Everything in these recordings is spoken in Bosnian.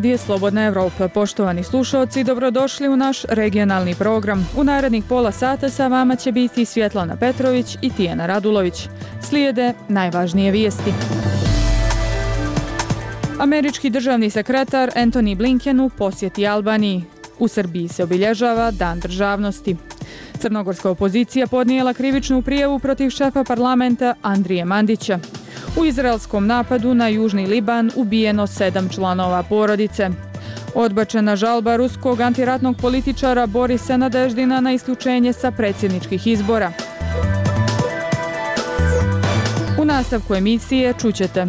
radije Slobodna Evropa. Poštovani slušalci, dobrodošli u naš regionalni program. U narednih pola sata sa vama će biti Svjetlana Petrović i Tijena Radulović. Slijede najvažnije vijesti. Američki državni sekretar Anthony Blinken u posjeti Albaniji. U Srbiji se obilježava Dan državnosti. Crnogorska opozicija podnijela krivičnu prijevu protiv šefa parlamenta Andrije Mandića. U izraelskom napadu na Južni Liban ubijeno sedam članova porodice. Odbačena žalba ruskog antiratnog političara Borisa Nadeždina na isključenje sa predsjedničkih izbora. U nastavku emisije čućete.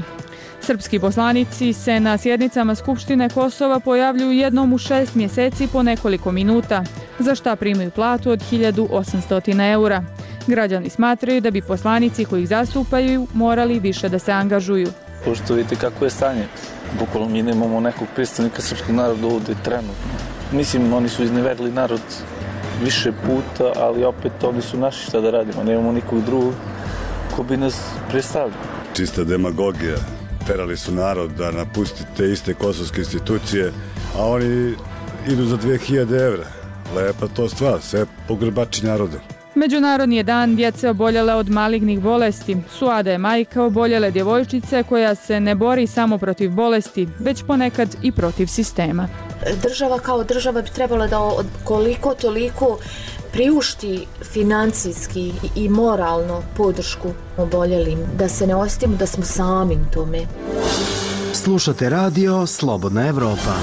Srpski poslanici se na sjednicama Skupštine Kosova pojavljuju jednom u šest mjeseci po nekoliko minuta, za šta primaju platu od 1800 eura. Građani smatraju da bi poslanici koji ih zastupaju morali više da se angažuju. Pošto vidite kako je stanje, bukvalno mi nemamo nekog predstavnika srpskog naroda ovdje trenutno. Mislim, oni su izneverili narod više puta, ali opet oni su naši šta da radimo, nemamo nikog drugog ko bi nas predstavljao. Čista demagogija, terali su narod da napusti te iste kosovske institucije, a oni idu za 2000 evra. Lepa to stvar, sve pogrbači naroda. Međunarodni je dan djece oboljele od malignih bolesti. Suada je majka oboljele djevojčice koja se ne bori samo protiv bolesti, već ponekad i protiv sistema. Država kao država bi trebala da koliko toliko priušti financijski i moralno podršku oboljelim, da se ne ostimo da smo sami u tome. Slušate radio Slobodna Evropa.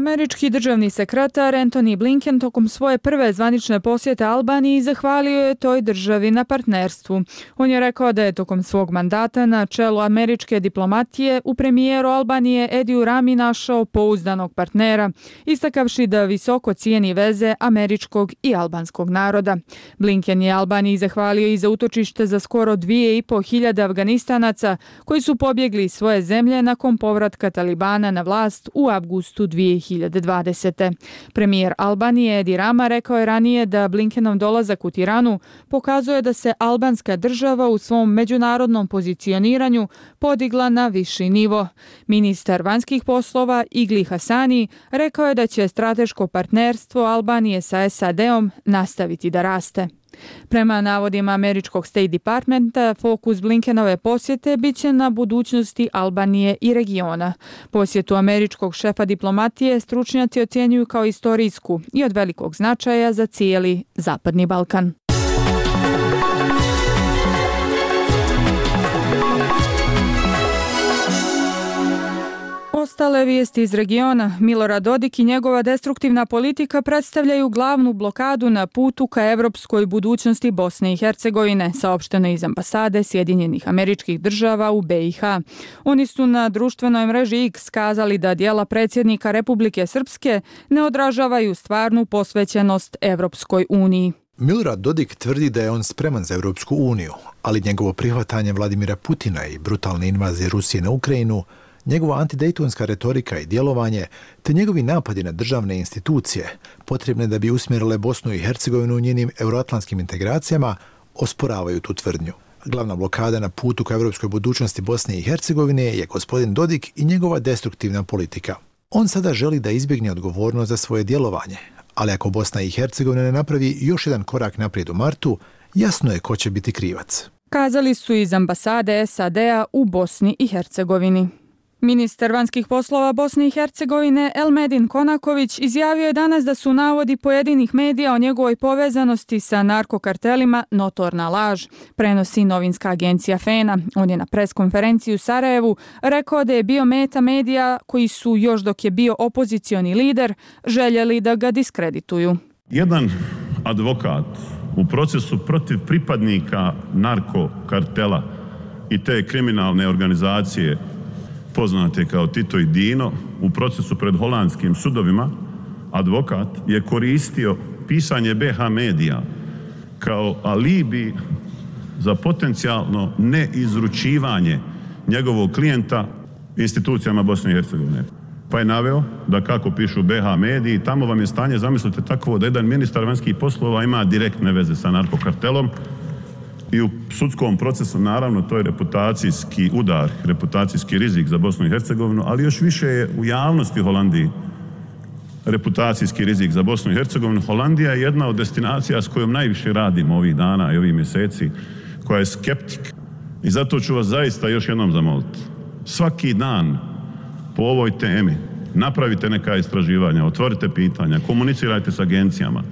Američki državni sekretar Antony Blinken tokom svoje prve zvanične posjete Albaniji zahvalio je toj državi na partnerstvu. On je rekao da je tokom svog mandata na čelu američke diplomatije u premijeru Albanije Ediju Rami našao pouzdanog partnera, istakavši da visoko cijeni veze američkog i albanskog naroda. Blinken je Albaniji zahvalio i za utočište za skoro 2500 Afganistanaca koji su pobjegli svoje zemlje nakon povratka Talibana na vlast u avgustu 2000. 2020. Premijer Albanije Edi Rama rekao je ranije da Blinkenov dolazak u Tiranu pokazuje da se albanska država u svom međunarodnom pozicioniranju podigla na viši nivo. Ministar vanjskih poslova Igli Hasani rekao je da će strateško partnerstvo Albanije sa SAD-om nastaviti da raste. Prema navodima američkog State Departmenta, fokus Blinkenove posjete bit će na budućnosti Albanije i regiona. Posjetu američkog šefa diplomatije stručnjaci ocjenjuju kao istorijsku i od velikog značaja za cijeli Zapadni Balkan. Ostale vijesti iz regiona, Milorad Dodik i njegova destruktivna politika predstavljaju glavnu blokadu na putu ka evropskoj budućnosti Bosne i Hercegovine, saopšteno iz ambasade Sjedinjenih američkih država u BiH. Oni su na društvenoj mreži X kazali da dijela predsjednika Republike Srpske ne odražavaju stvarnu posvećenost Evropskoj uniji. Milorad Dodik tvrdi da je on spreman za Evropsku uniju, ali njegovo prihvatanje Vladimira Putina i brutalne invazije Rusije na Ukrajinu – njegova antidejtonska retorika i djelovanje, te njegovi napadi na državne institucije, potrebne da bi usmjerile Bosnu i Hercegovinu u njenim euroatlantskim integracijama, osporavaju tu tvrdnju. Glavna blokada na putu ka evropskoj budućnosti Bosne i Hercegovine je gospodin Dodik i njegova destruktivna politika. On sada želi da izbjegne odgovornost za svoje djelovanje, ali ako Bosna i Hercegovina ne napravi još jedan korak naprijed u martu, jasno je ko će biti krivac. Kazali su iz ambasade SAD-a u Bosni i Hercegovini. Ministar vanjskih poslova Bosne i Hercegovine Elmedin Konaković izjavio je danas da su navodi pojedinih medija o njegovoj povezanosti sa narkokartelima notorna laž, prenosi novinska agencija FENA. On je na preskonferenciji u Sarajevu rekao da je bio meta medija koji su još dok je bio opozicioni lider željeli da ga diskredituju. Jedan advokat u procesu protiv pripadnika narkokartela i te kriminalne organizacije poznate kao Tito i Dino, u procesu pred holandskim sudovima, advokat je koristio pisanje BH medija kao alibi za potencijalno neizručivanje njegovog klijenta institucijama Bosne i Hercegovine. Pa je naveo da kako pišu BH mediji, tamo vam je stanje, zamislite tako da jedan ministar vanjskih poslova ima direktne veze sa narkokartelom, i u sudskom procesu naravno to je reputacijski udar, reputacijski rizik za Bosnu i Hercegovinu, ali još više je u javnosti Holandiji reputacijski rizik za Bosnu i Hercegovinu. Holandija je jedna od destinacija s kojom najviše radimo ovih dana i ovih mjeseci, koja je skeptik. I zato ću vas zaista još jednom zamoliti. Svaki dan po ovoj temi napravite neka istraživanja, otvorite pitanja, komunicirajte s agencijama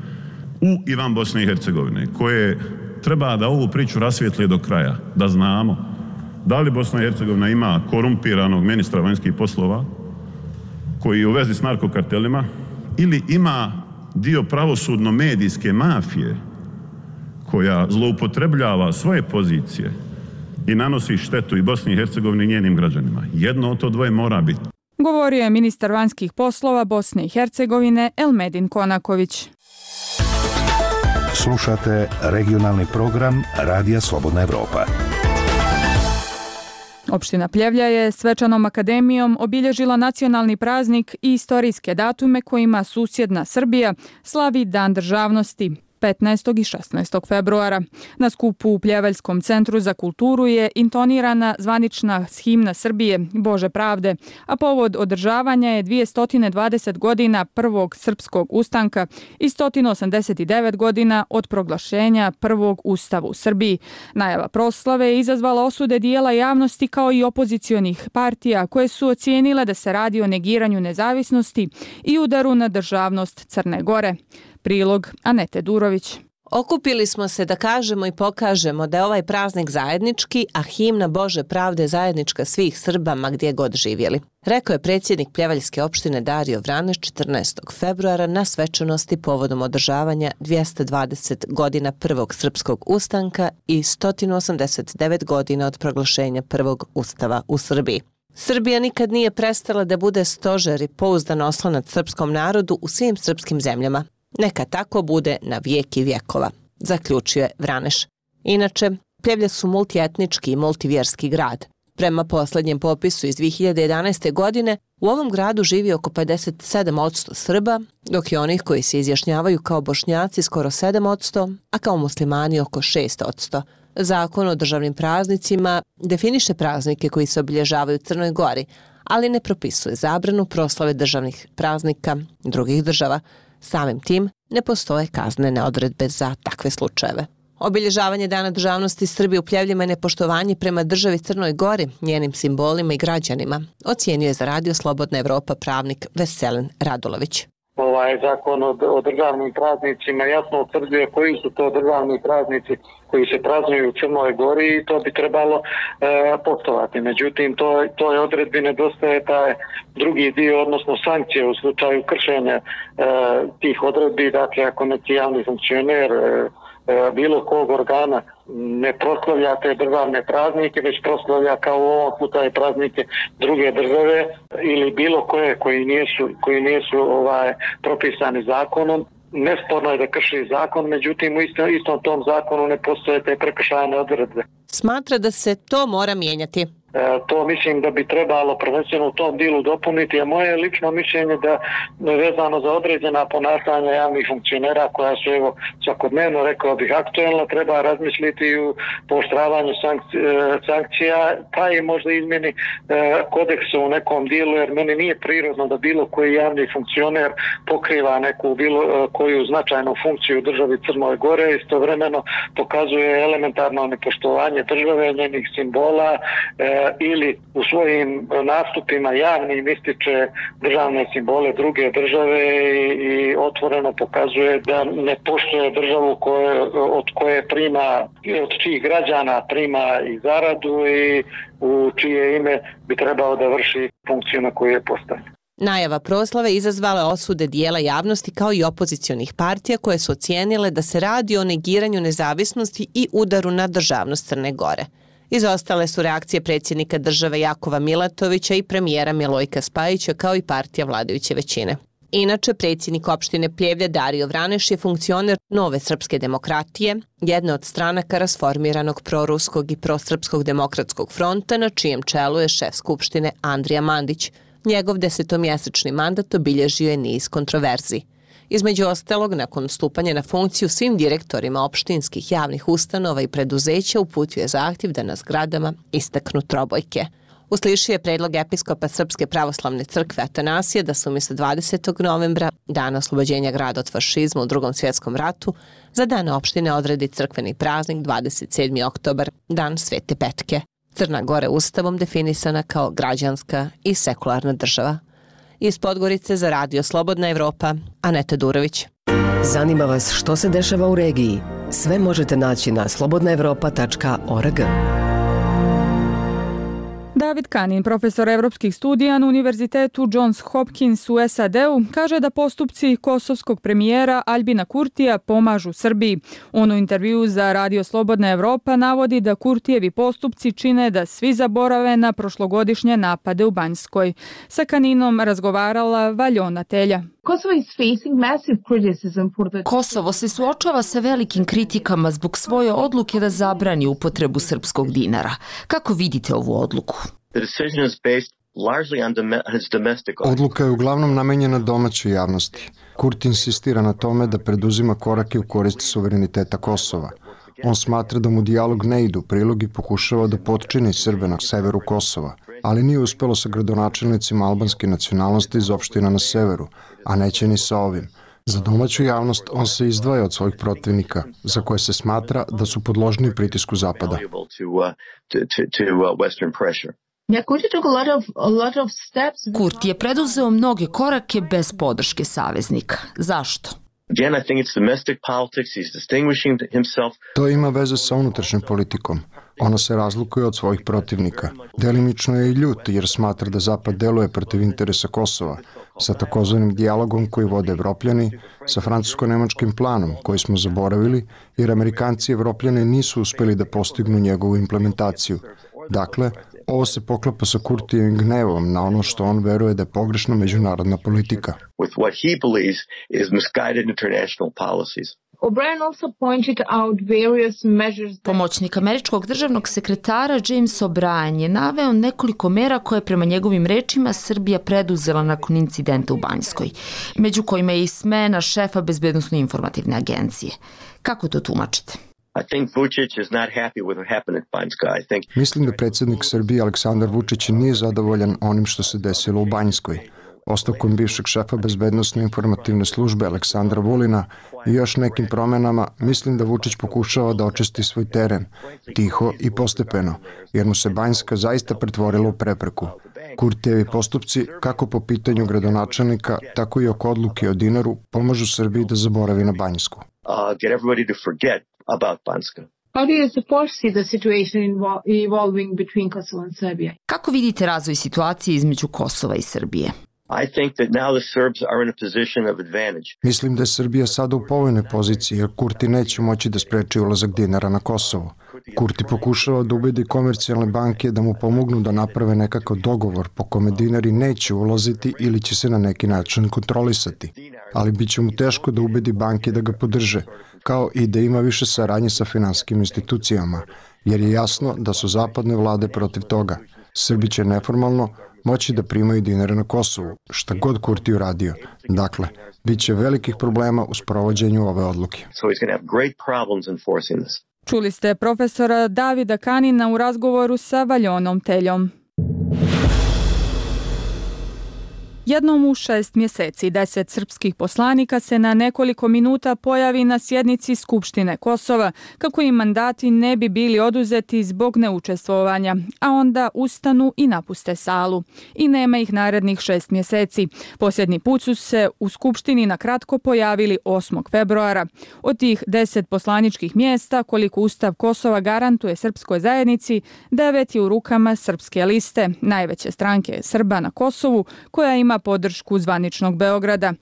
u i van Bosne i Hercegovine, koje treba da ovu priču rasvijetli do kraja, da znamo da li Bosna i Hercegovina ima korumpiranog ministra vanjskih poslova koji je u vezi s narkokartelima ili ima dio pravosudno-medijske mafije koja zloupotrebljava svoje pozicije i nanosi štetu i Bosni i Hercegovini i njenim građanima. Jedno od to dvoje mora biti. Govorio je ministar vanjskih poslova Bosne i Hercegovine Elmedin Konaković. Slušate regionalni program Radija Slobodna Evropa. Opština Pljevlja je svečanom akademijom obilježila nacionalni praznik i istorijske datume kojima susjedna Srbija slavi Dan državnosti. 15. i 16. februara. Na skupu u Pljeveljskom centru za kulturu je intonirana zvanična himna Srbije Bože pravde, a povod održavanja je 220 godina prvog srpskog ustanka i 189 godina od proglašenja prvog ustava u Srbiji. Najava proslave je izazvala osude dijela javnosti kao i opozicionih partija koje su ocijenile da se radi o negiranju nezavisnosti i udaru na državnost Crne Gore. Prilog Anete Durović. Okupili smo se da kažemo i pokažemo da je ovaj praznik zajednički, a himna Bože pravde zajednička svih Srbama gdje god živjeli. Rekao je predsjednik Pljevaljske opštine Dario Vraneš 14. februara na svečanosti povodom održavanja 220 godina prvog srpskog ustanka i 189 godina od proglašenja prvog ustava u Srbiji. Srbija nikad nije prestala da bude stožer i pouzdan oslonac srpskom narodu u svim srpskim zemljama, Neka tako bude na vijeki i vjekova, zaključuje Vraneš. Inače, Pljevlja su multietnički i multivjerski grad. Prema posljednjem popisu iz 2011. godine, u ovom gradu živi oko 57% Srba, dok je onih koji se izjašnjavaju kao bošnjaci skoro 7%, a kao muslimani oko 6%. Zakon o državnim praznicima definiše praznike koji se obilježavaju u Crnoj Gori, ali ne propisuje zabranu proslave državnih praznika drugih država. Samim tim ne postoje kaznene odredbe za takve slučajeve. Obilježavanje Dana državnosti Srbije u pljevljima je nepoštovanje prema državi Crnoj Gori, njenim simbolima i građanima, ocijenio je za Radio Slobodna Evropa pravnik Veselin Radulović ovaj zakon o, o državnim praznicima jasno utvrđuje koji su to državni praznici koji se praznuju u Crnoj Gori i to bi trebalo e, poštovati. Međutim, to, to je odredbi nedostaje taj drugi dio, odnosno sankcije u slučaju kršenja e, tih odredbi. Dakle, ako neki javni funkcioner e, E, bilo kog organa ne proslavlja te državne praznike, već proslavlja kao u ovom je praznike druge države ili bilo koje koji nisu, koji nisu ovaj, propisani zakonom. Nesporno je da krši zakon, međutim u istom, istom tom zakonu ne postoje te prekršajne odredbe. Smatra da se to mora mijenjati. E, to mislim da bi trebalo prvenstveno u tom dilu dopuniti, a moje lično mišljenje da vezano za određena ponašanja javnih funkcionera koja su evo svakodnevno rekao bih aktuelna, treba razmisliti u poštravanju e, sankcija, pa i možda izmjeni e, kodeksa u nekom dilu, jer meni nije prirodno da bilo koji javni funkcioner pokriva neku bilo e, koju značajnu funkciju u državi Crnoj Gore, istovremeno pokazuje elementarno nepoštovanje države, njenih simbola, e, Eh, ili u svojim nastupima javnim ističe državne simbole druge države i otvoreno pokazuje da ne poštuje državu koje, od koje prima, od čijih građana prima i zaradu i u čije ime bi trebao da vrši funkciju na koju je postavljen. Najava proslave izazvala osude dijela javnosti kao i opozicionih partija koje su ocijenile da se radi o negiranju nezavisnosti i udaru na državnost Crne Gore. Izostale su reakcije predsjednika države Jakova Milatovića i premijera Milojka Spajića kao i partija vladajuće većine. Inače, predsjednik opštine Pljevlja Dario Vraneš je funkcioner Nove srpske demokratije, jedna od stranaka rasformiranog proruskog i prosrpskog demokratskog fronta na čijem čelu je šef skupštine Andrija Mandić. Njegov desetomjesečni mandat obilježio je niz kontroverzi. Između ostalog, nakon stupanja na funkciju svim direktorima opštinskih javnih ustanova i preduzeća uputio zahtjev da na zgradama istaknu trobojke. Uslišio je predlog episkopa Srpske pravoslavne crkve Atanasije da se umjesto 20. novembra, dana oslobođenja grada od fašizma u drugom svjetskom ratu, za dan opštine odredi crkveni praznik 27. oktobar, dan Svete Petke. Crna Gore ustavom definisana kao građanska i sekularna država. Iz Podgorice za radio Slobodna Evropa, Aneta Durović. Zanima vas što se dešava u regiji? Sve možete naći na slobodnaevropa.org. David Kanin, profesor evropskih studija na Univerzitetu Johns Hopkins u SAD-u, kaže da postupci kosovskog premijera Albina Kurtija pomažu Srbiji. On u intervju za Radio Slobodna Evropa navodi da Kurtijevi postupci čine da svi zaborave na prošlogodišnje napade u Banjskoj. Sa Kaninom razgovarala Valjona Telja. Kosovo se suočava sa velikim kritikama zbog svoje odluke da zabrani upotrebu srpskog dinara. Kako vidite ovu odluku? Odluka je uglavnom namenjena domaćoj javnosti. Kurt insistira na tome da preduzima korake u korist suvereniteta Kosova. On smatra da mu dijalog ne idu prilog i pokušava da potčini Srbe na severu Kosova, ali nije uspelo sa gradonačelnicima albanske nacionalnosti iz opština na severu, a neće ni sa ovim. Za domaću javnost on se izdvaja od svojih protivnika, za koje se smatra da su podložni pritisku Zapada. Kurt je preduzeo mnoge korake bez podrške saveznika. Zašto? To ima veze sa unutrašnjom politikom. Ona se razlikuje od svojih protivnika. Delimično je i ljut jer smatra da Zapad deluje protiv interesa Kosova, sa takozvanim dijalogom koji vode Evropljani, sa francusko-nemačkim planom koji smo zaboravili, jer Amerikanci i Evropljani nisu uspeli da postignu njegovu implementaciju. Dakle, ovo se poklapa sa Kurtijevim gnevom na ono što on veruje da je pogrešna međunarodna politika. With what he believes is misguided international policies. Pomoćnik američkog državnog sekretara James O'Brien je naveo nekoliko mera koje prema njegovim rečima Srbija preduzela nakon incidenta u Banjskoj, među kojima je i smena šefa bezbednostno informativne agencije. Kako to tumačite? Mislim da predsjednik Srbije Aleksandar Vučić nije zadovoljan onim što se desilo u Banjskoj. Ostavkom bivšeg šefa bezbednostne informativne službe Aleksandra Vulina i još nekim promenama, mislim da Vučić pokušava da očisti svoj teren, tiho i postepeno, jer mu se Banjska zaista pretvorila u prepreku. Kurtijevi postupci, kako po pitanju gradonačelnika, tako i oko odluke o dinaru, pomažu Srbiji da zaboravi na Banjsku. Uh, get everybody to forget about Banjska. How do you foresee the situation evolving between Kosovo and Serbia? Kako vidite razvoj situacije između Kosova i Srbije? I think that now the Serbs are in a position of advantage. Mislim da je Srbija sada u povoljnoj poziciji jer Kurti neće moći da spreči ulazak dinara na Kosovo. Kurti pokušava da ubedi komercijalne banke da mu pomognu da naprave nekakav dogovor po kome dinari neće ulaziti ili će se na neki način kontrolisati. Ali bit će mu teško da ubedi banke da ga podrže, kao i da ima više saradnje sa finanskim institucijama, jer je jasno da su zapadne vlade protiv toga. Srbi će neformalno moći da primaju dinare na Kosovu, šta god Kurti uradio. Dakle, bit će velikih problema u sprovođenju ove odluke. Čuli ste profesora Davida Kanina u razgovoru sa Valjonom Teljom. Jednom u šest mjeseci deset srpskih poslanika se na nekoliko minuta pojavi na sjednici Skupštine Kosova kako im mandati ne bi bili oduzeti zbog neučestvovanja, a onda ustanu i napuste salu. I nema ih narednih šest mjeseci. Posljednji put su se u Skupštini na kratko pojavili 8. februara. Od tih deset poslaničkih mjesta koliko Ustav Kosova garantuje srpskoj zajednici, devet je u rukama srpske liste, najveće stranke Srba na Kosovu, koja ima podršku zvaničnog Beograda.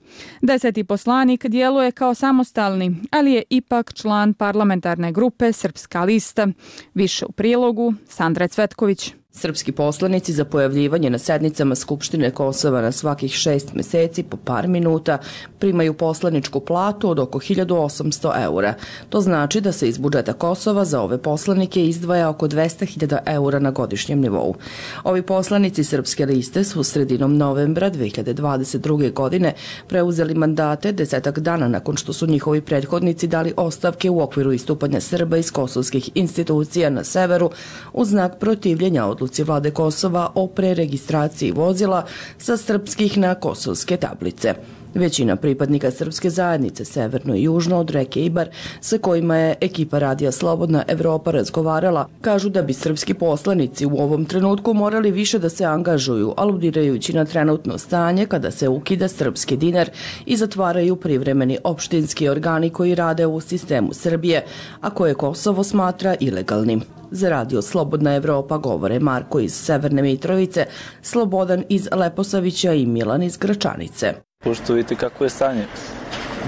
Deseti poslanik djeluje kao samostalni, ali je ipak član parlamentarne grupe Srpska lista. Više u prilogu Sandra Cvetković. Srpski poslanici za pojavljivanje na sednicama Skupštine Kosova na svakih šest meseci po par minuta primaju poslaničku platu od oko 1800 eura. To znači da se iz budžeta Kosova za ove poslanike izdvaja oko 200.000 eura na godišnjem nivou. Ovi poslanici Srpske liste su sredinom novembra 2022. godine preuzeli mandate desetak dana nakon što su njihovi prethodnici dali ostavke u okviru istupanja Srba iz kosovskih institucija na severu u znak protivljenja odlučenja odluci vlade Kosova o preregistraciji vozila sa srpskih na kosovske tablice. Većina pripadnika srpske zajednice severno i južno od reke Ibar sa kojima je ekipa Radija Slobodna Evropa razgovarala, kažu da bi srpski poslanici u ovom trenutku morali više da se angažuju, aludirajući na trenutno stanje kada se ukida srpski dinar i zatvaraju privremeni opštinski organi koji rade u sistemu Srbije, a koje Kosovo smatra ilegalnim. Za radio Slobodna Evropa govore Marko iz Severne Mitrovice, Slobodan iz Leposavića i Milan iz Gračanice. Pošto vidite kako je stanje,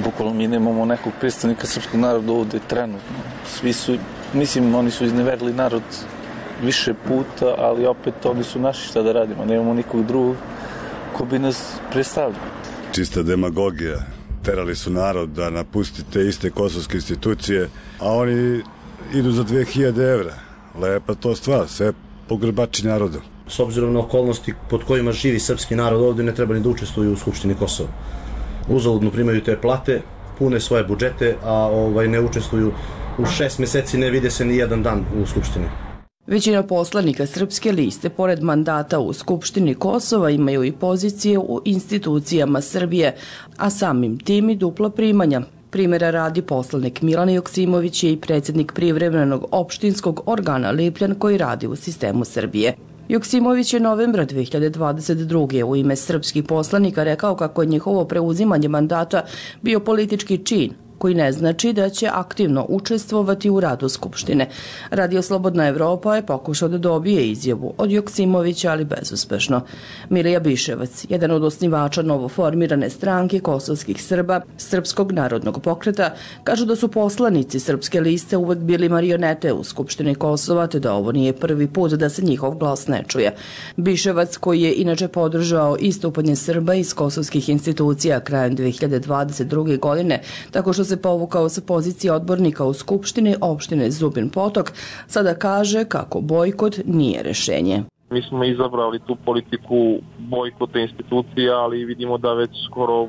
bukvalno mi nemamo nekog predstavnika srpskog naroda ovde trenutno. Svi su, mislim, oni su izneverili narod više puta, ali opet oni su naši šta da radimo. Nemamo nikog drugog ko bi nas predstavljao. Čista demagogija. Terali su narod da napusti te iste kosovske institucije, a oni idu za 2000 evra lepa to stvar, sve pogrbači narodom. S obzirom na okolnosti pod kojima živi srpski narod ovdje ne treba ni da učestvuju u Skupštini Kosova. Uzaludno primaju te plate, pune svoje budžete, a ovaj ne učestvuju u šest meseci, ne vide se ni jedan dan u Skupštini. Većina poslanika Srpske liste, pored mandata u Skupštini Kosova, imaju i pozicije u institucijama Srbije, a samim tim i dupla primanja, Primjera radi poslanik Milan Joksimović je i predsjednik privremenog opštinskog organa Lipljan koji radi u sistemu Srbije. Joksimović je novembra 2022. u ime srpskih poslanika rekao kako je njihovo preuzimanje mandata bio politički čin, koji ne znači da će aktivno učestvovati u radu Skupštine. Radio Slobodna Evropa je pokušao da dobije izjavu od Joksimovića, ali bezuspešno. Milija Biševac, jedan od osnivača novoformirane stranke kosovskih Srba, Srpskog narodnog pokreta, kažu da su poslanici Srpske liste uvek bili marionete u Skupštini Kosova, te da ovo nije prvi put da se njihov glas ne čuje. Biševac, koji je inače podržao istupanje Srba iz kosovskih institucija krajem 2022. godine, tako što se povukao sa pozicije odbornika u Skupštini opštine Zubin Potok, sada kaže kako bojkot nije rešenje. Mi smo izabrali tu politiku bojkota institucija, ali vidimo da već skoro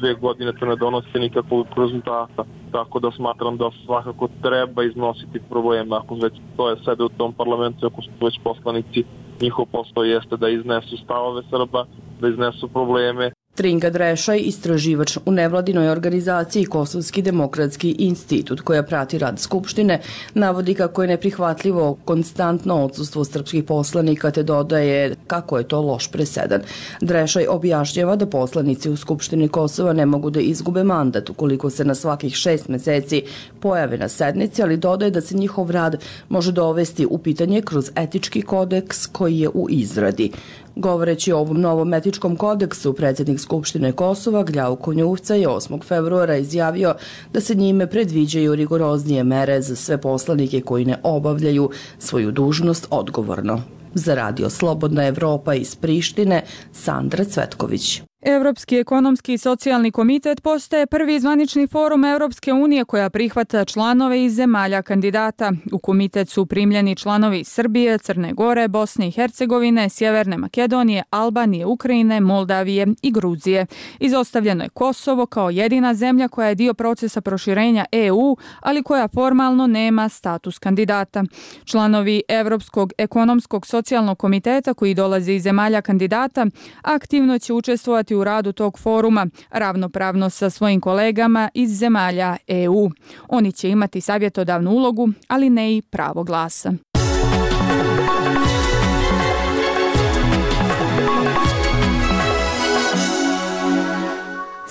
dve godine to ne donose nikakvog rezultata. Tako da smatram da svakako treba iznositi problem Ako već to je sede u tom parlamentu, ako su već poslanici, njihov posao jeste da iznesu stavove Srba, da iznesu probleme Tringa Drešaj, istraživač u nevladinoj organizaciji Kosovski demokratski institut koja prati rad Skupštine, navodi kako je neprihvatljivo konstantno odsustvo srpskih poslanika te dodaje kako je to loš presedan. Drešaj objašnjava da poslanici u Skupštini Kosova ne mogu da izgube mandat ukoliko se na svakih šest meseci pojave na sednici, ali dodaje da se njihov rad može dovesti u pitanje kroz etički kodeks koji je u izradi. Govoreći o ovom novom etičkom kodeksu, predsjednik Skupštine Kosova Gljau Konjuvca je 8. februara izjavio da se njime predviđaju rigoroznije mere za sve poslanike koji ne obavljaju svoju dužnost odgovorno. Za radio Slobodna Evropa iz Prištine, Sandra Cvetković. Evropski ekonomski i socijalni komitet postaje prvi zvanični forum Evropske unije koja prihvata članove iz zemalja kandidata. U komitet su primljeni članovi Srbije, Crne Gore, Bosne i Hercegovine, Sjeverne Makedonije, Albanije, Ukrajine, Moldavije i Gruzije. Izostavljeno je Kosovo kao jedina zemlja koja je dio procesa proširenja EU, ali koja formalno nema status kandidata. Članovi Evropskog ekonomskog socijalnog komiteta koji dolaze iz zemalja kandidata aktivno će učestvovati u radu tog foruma ravnopravno sa svojim kolegama iz zemalja EU. Oni će imati savjetodavnu ulogu, ali ne i pravo glasa.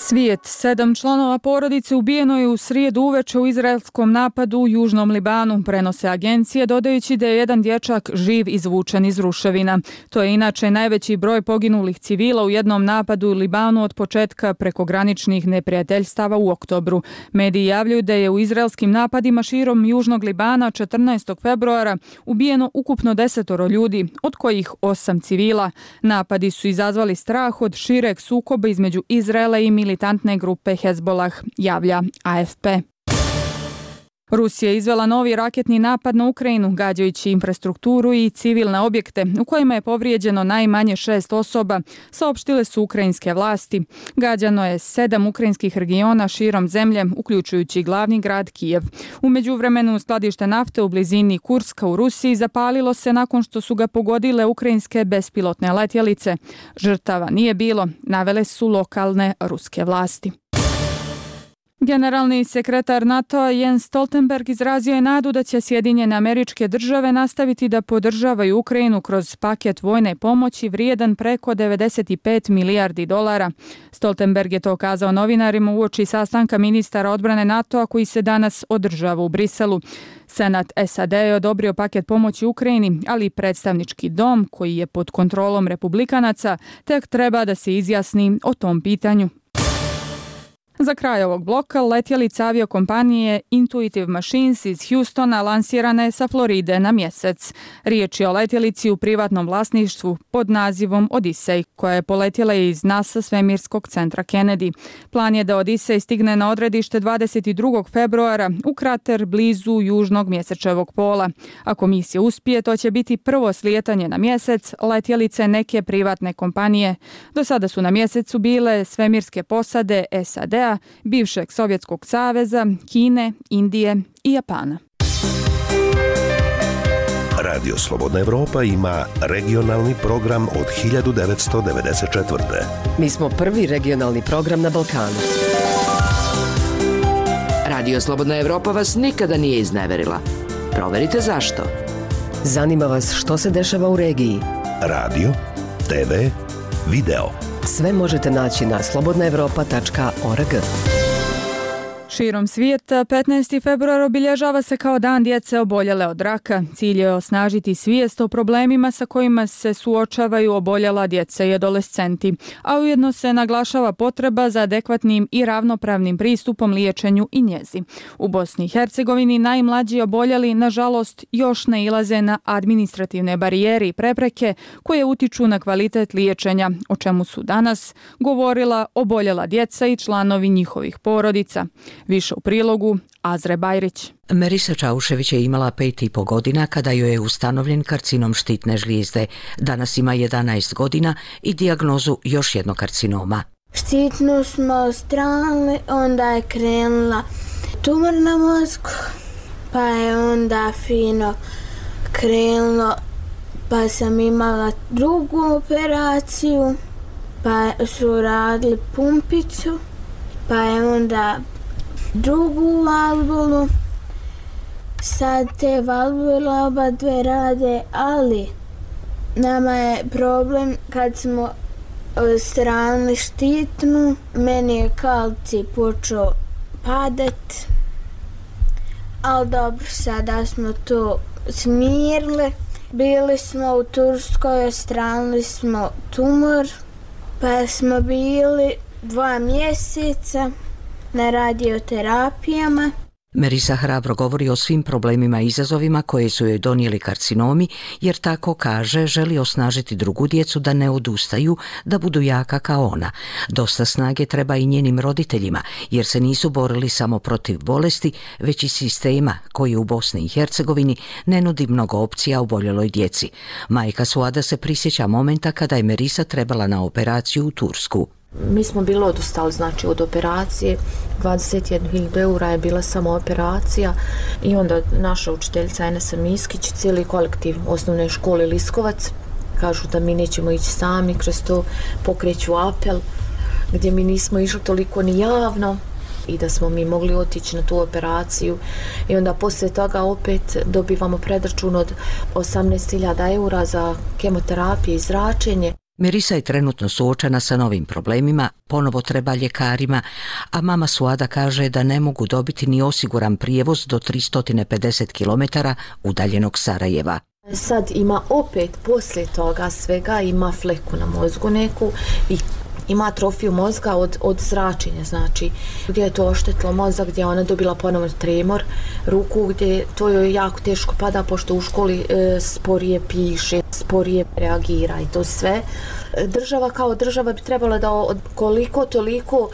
Svijet sedam članova porodice ubijeno je u srijedu uveče u izraelskom napadu u Južnom Libanu, prenose agencije, dodajući da je jedan dječak živ izvučen iz ruševina. To je inače najveći broj poginulih civila u jednom napadu u Libanu od početka prekograničnih neprijateljstava u oktobru. Mediji javljaju da je u izraelskim napadima širom Južnog Libana 14. februara ubijeno ukupno desetoro ljudi, od kojih osam civila. Napadi su izazvali strah od šireg sukoba između Izraela i militantne grupe Hezbollah, javlja AFP. Rusija je izvela novi raketni napad na Ukrajinu, gađajući infrastrukturu i civilne objekte, u kojima je povrijeđeno najmanje šest osoba, saopštile su ukrajinske vlasti. Gađano je sedam ukrajinskih regiona širom zemlje, uključujući glavni grad Kijev. Umeđu vremenu skladište nafte u blizini Kurska u Rusiji zapalilo se nakon što su ga pogodile ukrajinske bespilotne letjelice. Žrtava nije bilo, navele su lokalne ruske vlasti. Generalni sekretar NATO Jens Stoltenberg izrazio je nadu da će Sjedinjene američke države nastaviti da podržavaju Ukrajinu kroz paket vojne pomoći vrijedan preko 95 milijardi dolara. Stoltenberg je to kazao novinarima u oči sastanka ministara odbrane NATO-a koji se danas održava u Briselu. Senat SAD je odobrio paket pomoći Ukrajini, ali predstavnički dom koji je pod kontrolom republikanaca tek treba da se izjasni o tom pitanju. Za kraj ovog bloka letjelica aviokompanije Intuitive Machines iz Houstona lansirana je sa Floride na mjesec. Riječ je o letjelici u privatnom vlasništvu pod nazivom Odyssey, koja je poletjela iz NASA svemirskog centra Kennedy. Plan je da Odyssey stigne na odredište 22. februara u krater blizu južnog mjesečevog pola. Ako misija uspije, to će biti prvo slijetanje na mjesec letjelice neke privatne kompanije. Do sada su na mjesecu bile svemirske posade SAD, SAD-a, bivšeg Sovjetskog saveza, Kine, Indije i Japana. Radio Slobodna Evropa ima regionalni program od 1994. Mi smo prvi regionalni program na Balkanu. Radio Slobodna Evropa vas nikada nije izneverila. Proverite zašto. Zanima vas što se dešava u regiji. Radio, TV, video. Sve možete naći na slobodnaevropa.org. Širom svijeta 15. februar obilježava se kao dan djece oboljele od raka. Cilj je osnažiti svijest o problemima sa kojima se suočavaju oboljela djeca i adolescenti, a ujedno se naglašava potreba za adekvatnim i ravnopravnim pristupom liječenju i njezi. U Bosni i Hercegovini najmlađi oboljeli, nažalost, još ne ilaze na administrativne barijere i prepreke koje utiču na kvalitet liječenja, o čemu su danas govorila oboljela djeca i članovi njihovih porodica. Više u prilogu Azre Bajrić. Merisa Čaušević je imala pet i po godina kada joj je ustanovljen karcinom štitne žlijezde. Danas ima 11 godina i dijagnozu još jednog karcinoma. Štitnu smo strane, onda je krenula tumor na mozgu, pa je onda fino krenulo, pa sam imala drugu operaciju, pa su radili pumpicu, pa je onda drugu valvulu. Sad te valvule oba dve rade, ali nama je problem kad smo e, stranili štitnu, meni je kalci počeo padat, ali dobro, sada smo to smirili. Bili smo u Turskoj, stranili smo tumor, pa smo bili dva mjeseca na radioterapijama. Merisa hrabro govori o svim problemima i izazovima koje su joj donijeli karcinomi, jer tako kaže želi osnažiti drugu djecu da ne odustaju, da budu jaka kao ona. Dosta snage treba i njenim roditeljima, jer se nisu borili samo protiv bolesti, već i sistema koji u Bosni i Hercegovini ne nudi mnogo opcija u boljeloj djeci. Majka Suada se prisjeća momenta kada je Merisa trebala na operaciju u Tursku. Mi smo bili odustali znači, od operacije, 21.000 eura je bila samo operacija. I onda naša učiteljica Enesa Miskić, cijeli kolektiv osnovne škole Liskovac, kažu da mi nećemo ići sami, kroz to pokreću apel, gdje mi nismo išli toliko ni javno i da smo mi mogli otići na tu operaciju. I onda poslije toga opet dobivamo predračun od 18.000 eura za kemoterapije i zračenje. Merisa je trenutno suočena sa novim problemima, ponovo treba ljekarima, a mama Suada kaže da ne mogu dobiti ni osiguran prijevoz do 350 km udaljenog Sarajeva. Sad ima opet poslije toga svega ima fleku na mozgu neku i ima atrofiju mozga od, od zračenja, znači gdje je to oštetilo mozak, gdje je ona dobila ponovno tremor ruku, gdje to joj jako teško pada pošto u školi e, sporije piše, sporije reagira i to sve. Država kao država bi trebala da od koliko toliko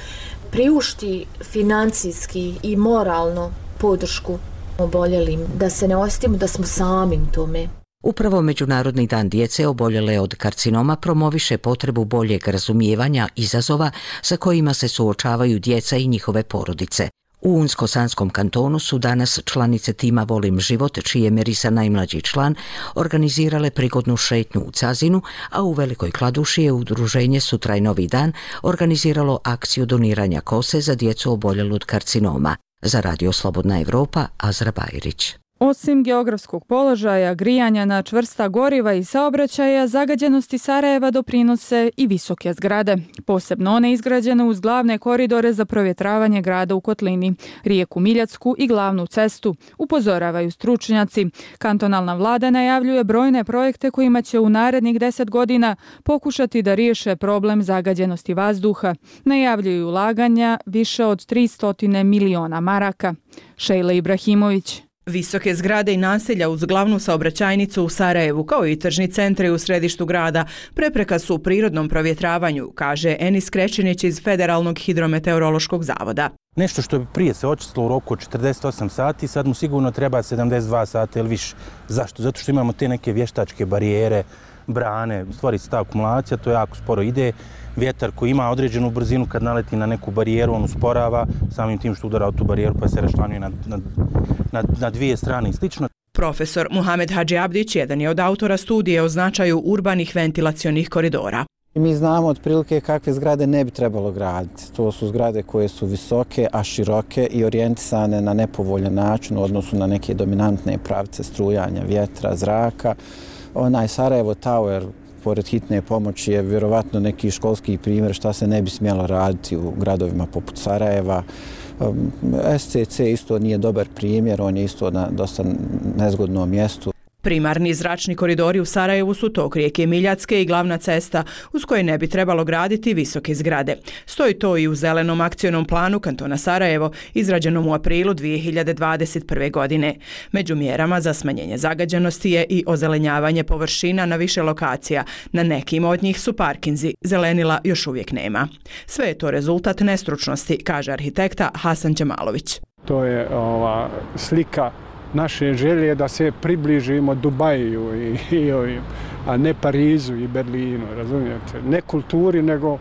priušti financijski i moralno podršku oboljelim, da se ne ostimo da smo sami u tome. Upravo Međunarodni dan djece oboljele od karcinoma promoviše potrebu boljeg razumijevanja izazova sa kojima se suočavaju djeca i njihove porodice. U Unsko-Sanskom kantonu su danas članice tima Volim život, čiji je Merisa najmlađi član, organizirale prigodnu šetnju u Cazinu, a u Velikoj Kladuši je udruženje Sutraj Novi dan organiziralo akciju doniranja kose za djecu oboljelu od karcinoma. Za Radio Slobodna Evropa, Azra Bajrić. Osim geografskog položaja, grijanja na čvrsta goriva i saobraćaja, zagađenosti Sarajeva doprinose i visoke zgrade, posebno one izgrađene uz glavne koridore za provjetravanje grada u Kotlini, rijeku Miljacku i glavnu cestu, upozoravaju stručnjaci. Kantonalna vlada najavljuje brojne projekte kojima će u narednih deset godina pokušati da riješe problem zagađenosti vazduha. Najavljuju ulaganja više od 300 miliona maraka. Šejla Ibrahimović. Visoke zgrade i naselja uz glavnu saobraćajnicu u Sarajevu, kao i tržni centre u središtu grada, prepreka su u prirodnom provjetravanju, kaže Enis Krećinić iz Federalnog hidrometeorološkog zavoda. Nešto što bi prije se očistilo u roku od 48 sati, sad mu sigurno treba 72 sata ili više. Zašto? Zato što imamo te neke vještačke barijere, brane, u stvari ta akumulacija, to jako sporo ide vjetar koji ima određenu brzinu kad naleti na neku barijeru, on usporava samim tim što udara tu barijeru pa se rašlanjuje na, na, na, na dvije strane i slično. Profesor Muhamed Hadži Abdić jedan je od autora studije o značaju urbanih ventilacionih koridora. Mi znamo otprilike kakve zgrade ne bi trebalo graditi. To su zgrade koje su visoke, a široke i orijentisane na nepovoljan način u odnosu na neke dominantne pravce strujanja vjetra, zraka. Onaj Sarajevo Tower pored hitne pomoći je vjerovatno neki školski primjer šta se ne bi smjelo raditi u gradovima poput Sarajeva. Um, SCC isto nije dobar primjer, on je isto na dosta nezgodnom mjestu. Primarni zračni koridori u Sarajevu su tok rijeke Miljacke i glavna cesta uz koje ne bi trebalo graditi visoke zgrade. Stoji to i u zelenom akcijnom planu kantona Sarajevo izrađenom u aprilu 2021. godine. Među mjerama za smanjenje zagađenosti je i ozelenjavanje površina na više lokacija. Na nekim od njih su parkinzi, zelenila još uvijek nema. Sve je to rezultat nestručnosti, kaže arhitekta Hasan Đemalović. To je ova slika naše želje da se približimo Dubaju i, i ovim, a ne Parizu i Berlinu, razumijete? Ne kulturi, nego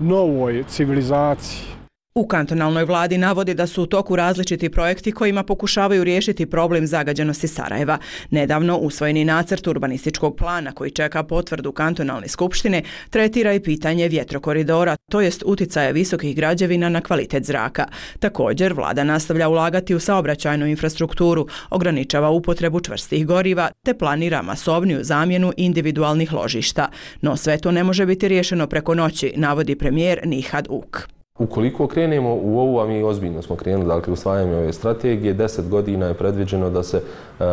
novoj civilizaciji. U kantonalnoj vladi navodi da su u toku različiti projekti kojima pokušavaju riješiti problem zagađenosti Sarajeva. Nedavno usvojeni nacrt urbanističkog plana koji čeka potvrdu kantonalne skupštine tretira i pitanje vjetrokoridora, to jest uticaja visokih građevina na kvalitet zraka. Također, vlada nastavlja ulagati u saobraćajnu infrastrukturu, ograničava upotrebu čvrstih goriva te planira masovniju zamjenu individualnih ložišta. No sve to ne može biti riješeno preko noći, navodi premijer Nihad Uk. Ukoliko krenemo u ovu, a mi ozbiljno smo krenuli, dakle, usvajanje ove strategije, deset godina je predviđeno da se e,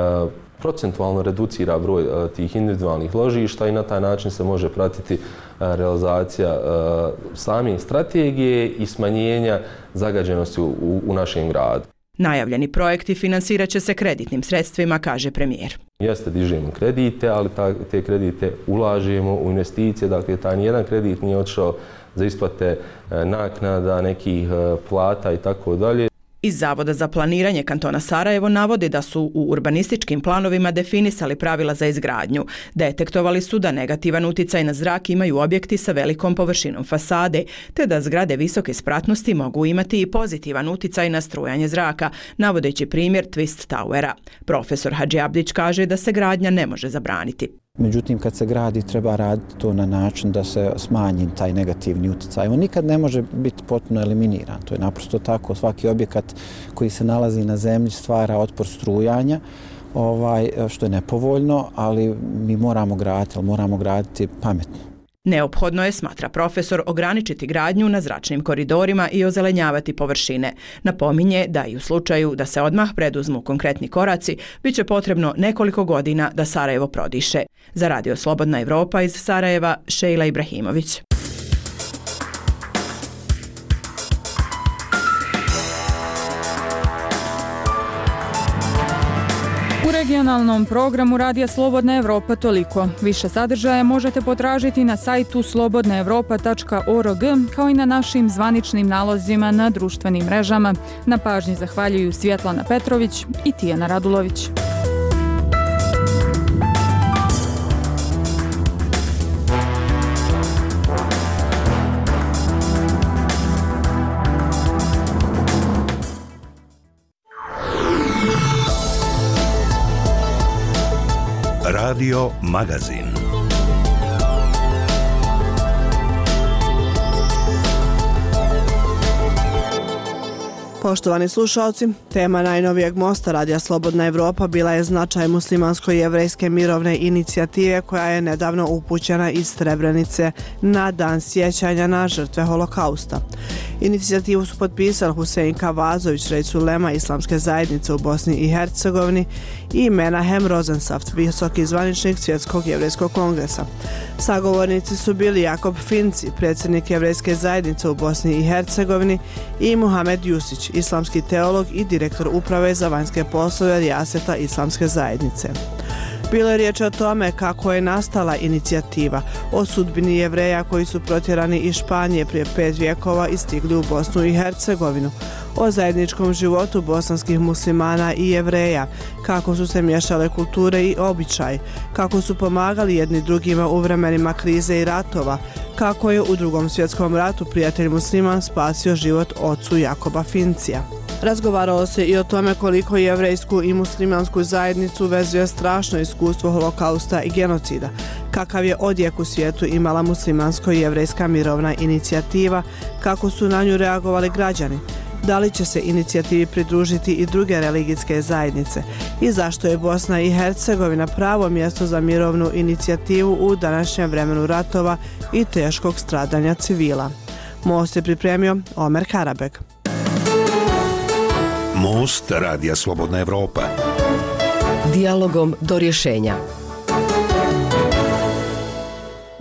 procentualno reducira broj e, tih individualnih ložišta i na taj način se može pratiti e, realizacija e, same strategije i smanjenja zagađenosti u, u našem gradu. Najavljeni projekti finansirat će se kreditnim sredstvima, kaže premijer. Jeste, dižemo kredite, ali ta, te kredite ulažemo u investicije, dakle, taj nijedan kredit nije odšao za isplate e, naknada, nekih e, plata i tako dalje. Iz Zavoda za planiranje kantona Sarajevo navode da su u urbanističkim planovima definisali pravila za izgradnju. Detektovali su da negativan uticaj na zrak imaju objekti sa velikom površinom fasade, te da zgrade visoke spratnosti mogu imati i pozitivan uticaj na strujanje zraka, navodeći primjer Twist Towera. Profesor Hadži Abdić kaže da se gradnja ne može zabraniti. Međutim, kad se gradi, treba raditi to na način da se smanji taj negativni utjecaj. On nikad ne može biti potpuno eliminiran. To je naprosto tako. Svaki objekat koji se nalazi na zemlji stvara otpor strujanja, ovaj, što je nepovoljno, ali mi moramo graditi, ali moramo graditi pametno. Neophodno je, smatra profesor, ograničiti gradnju na zračnim koridorima i ozelenjavati površine. Napominje da i u slučaju da se odmah preduzmu konkretni koraci, bit će potrebno nekoliko godina da Sarajevo prodiše. Za Radio Slobodna Evropa iz Sarajeva, Šejla Ibrahimović. Regionalnom programu Radija Slobodna Evropa toliko. Više sadržaja možete potražiti na sajtu slobodnaevropa.org kao i na našim zvaničnim nalozima na društvenim mrežama. Na pažnji zahvaljuju Svjetlana Petrović i Tijana Radulović. Radio Magazin. Poštovani slušalci, tema najnovijeg mosta Radija Slobodna Evropa bila je značaj muslimansko-jevrejske mirovne inicijative koja je nedavno upućena iz Srebrenice na dan sjećanja na žrtve holokausta. Inicijativu su potpisali Husein Kavazović, rejcu Lema Islamske zajednice u Bosni i Hercegovini i Menahem Rosensaft, visoki zvaničnik Svjetskog jevrejskog kongresa. Sagovornici su bili Jakob Finci, predsjednik jevrejske zajednice u Bosni i Hercegovini i Muhamed Jusić, islamski teolog i direktor uprave za vanjske poslove Rijaseta Islamske zajednice. Bilo je riječ o tome kako je nastala inicijativa o sudbini jevreja koji su protjerani iz Španije prije pet vijekova i stigli u Bosnu i Hercegovinu, o zajedničkom životu bosanskih muslimana i jevreja, kako su se mješale kulture i običaj, kako su pomagali jedni drugima u vremenima krize i ratova, kako je u drugom svjetskom ratu prijatelj musliman spasio život ocu Jakoba Fincija. Razgovaralo se i o tome koliko jevrejsku i muslimansku zajednicu vezuje strašno iskustvo holokausta i genocida, kakav je odjek u svijetu imala muslimansko-jevrejska mirovna inicijativa, kako su na nju reagovali građani, da li će se inicijativi pridružiti i druge religijske zajednice i zašto je Bosna i Hercegovina pravo mjesto za mirovnu inicijativu u današnjem vremenu ratova i teškog stradanja civila. Most je pripremio Omer Karabek. Most Radija Slobodna Evropa. Dialogom do rješenja.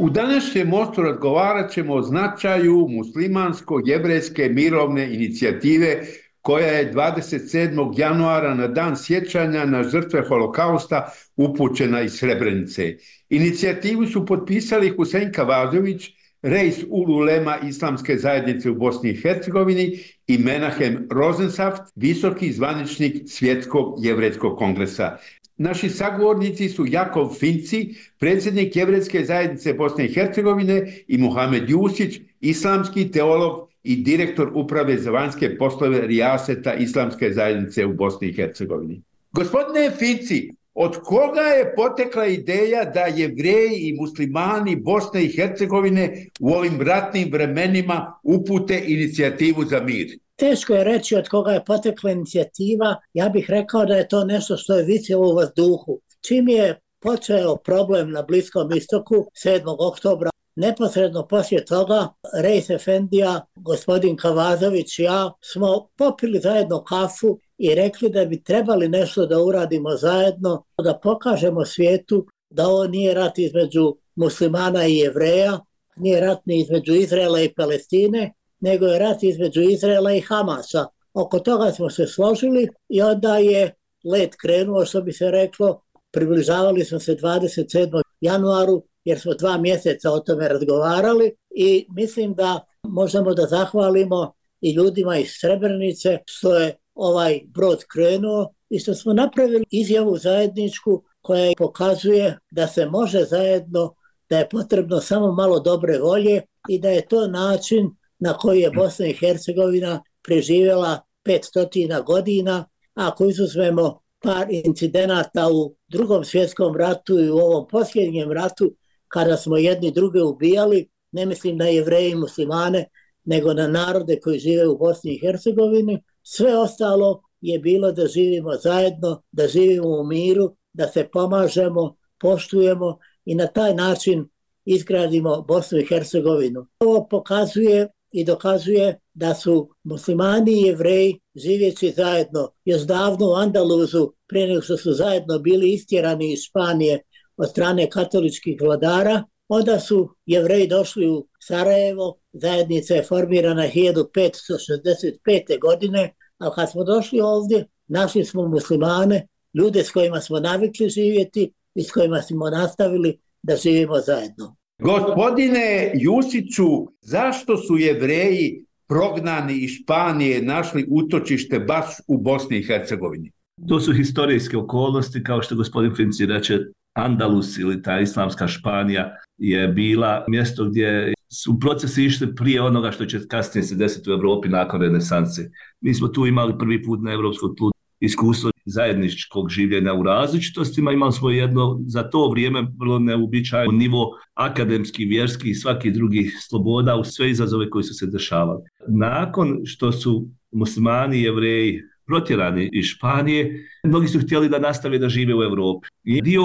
U današnjem mostu razgovarat ćemo o značaju muslimansko-jebrejske mirovne inicijative koja je 27. januara na dan sjećanja na žrtve holokausta upućena iz Srebrenice. Inicijativu su potpisali Husein Kavazović, rejs Ululema Islamske zajednice u Bosni i Hercegovini i Menahem Rosensaft, visoki zvaničnik Svjetskog jevrejskog kongresa. Naši sagovornici su Jakov Finci, predsjednik Jevretske zajednice Bosne i Hercegovine i Muhamed Jusić, islamski teolog i direktor uprave za vanjske poslove Rijaseta Islamske zajednice u Bosni i Hercegovini. Gospodine Finci, od koga je potekla ideja da jevreji i muslimani Bosne i Hercegovine u ovim ratnim vremenima upute inicijativu za mir? Teško je reći od koga je potekla inicijativa. Ja bih rekao da je to nešto što je visilo u vazduhu. Čim je počeo problem na Bliskom istoku 7. oktobra, neposredno poslije toga Rejs Efendija, gospodin Kavazović i ja smo popili zajedno kafu i rekli da bi trebali nešto da uradimo zajedno, da pokažemo svijetu da ovo nije rat između muslimana i jevreja, nije rat ni između Izraela i Palestine, nego je rat između Izraela i Hamasa. Oko toga smo se složili i onda je let krenuo, što bi se reklo, približavali smo se 27. januaru, jer smo dva mjeseca o tome razgovarali i mislim da možemo da zahvalimo i ljudima iz Srebrnice što je ovaj brod krenuo i što smo napravili izjavu zajedničku koja pokazuje da se može zajedno, da je potrebno samo malo dobre volje i da je to način na koji je Bosna i Hercegovina preživjela 500 godina, a ako izuzmemo par incidenata u drugom svjetskom ratu i u ovom posljednjem ratu, kada smo jedni druge ubijali, ne mislim na jevreje i muslimane, nego na narode koji žive u Bosni i Hercegovini, sve ostalo je bilo da živimo zajedno, da živimo u miru, da se pomažemo, poštujemo i na taj način izgradimo Bosnu i Hercegovinu. Ovo pokazuje i dokazuje da su muslimani i jevreji živjeći zajedno još davno u Andaluzu prije nego što su zajedno bili istjerani iz Španije od strane katoličkih vladara, onda su jevreji došli u Sarajevo, zajednica je formirana 1565. godine, a kad smo došli ovdje, našli smo muslimane, ljude s kojima smo navikli živjeti i s kojima smo nastavili da živimo zajedno. Gospodine Jusiću, zašto su jevreji prognani iz Španije našli utočište baš u Bosni i Hercegovini? To su historijske okolnosti, kao što gospodin Finci reče, Andalus ili ta islamska Španija je bila mjesto gdje su procesi išli prije onoga što će kasnije se desiti u Evropi nakon renesanse. Mi smo tu imali prvi put na evropskom tlu iskustvo zajedničkog življenja u različitostima. Imali smo jedno za to vrijeme vrlo neobičajno nivo akademski, vjerski i svaki drugi sloboda u sve izazove koji su se dešavali. Nakon što su muslimani i jevreji protjerani iz Španije, mnogi su htjeli da nastave da žive u Evropi. I dio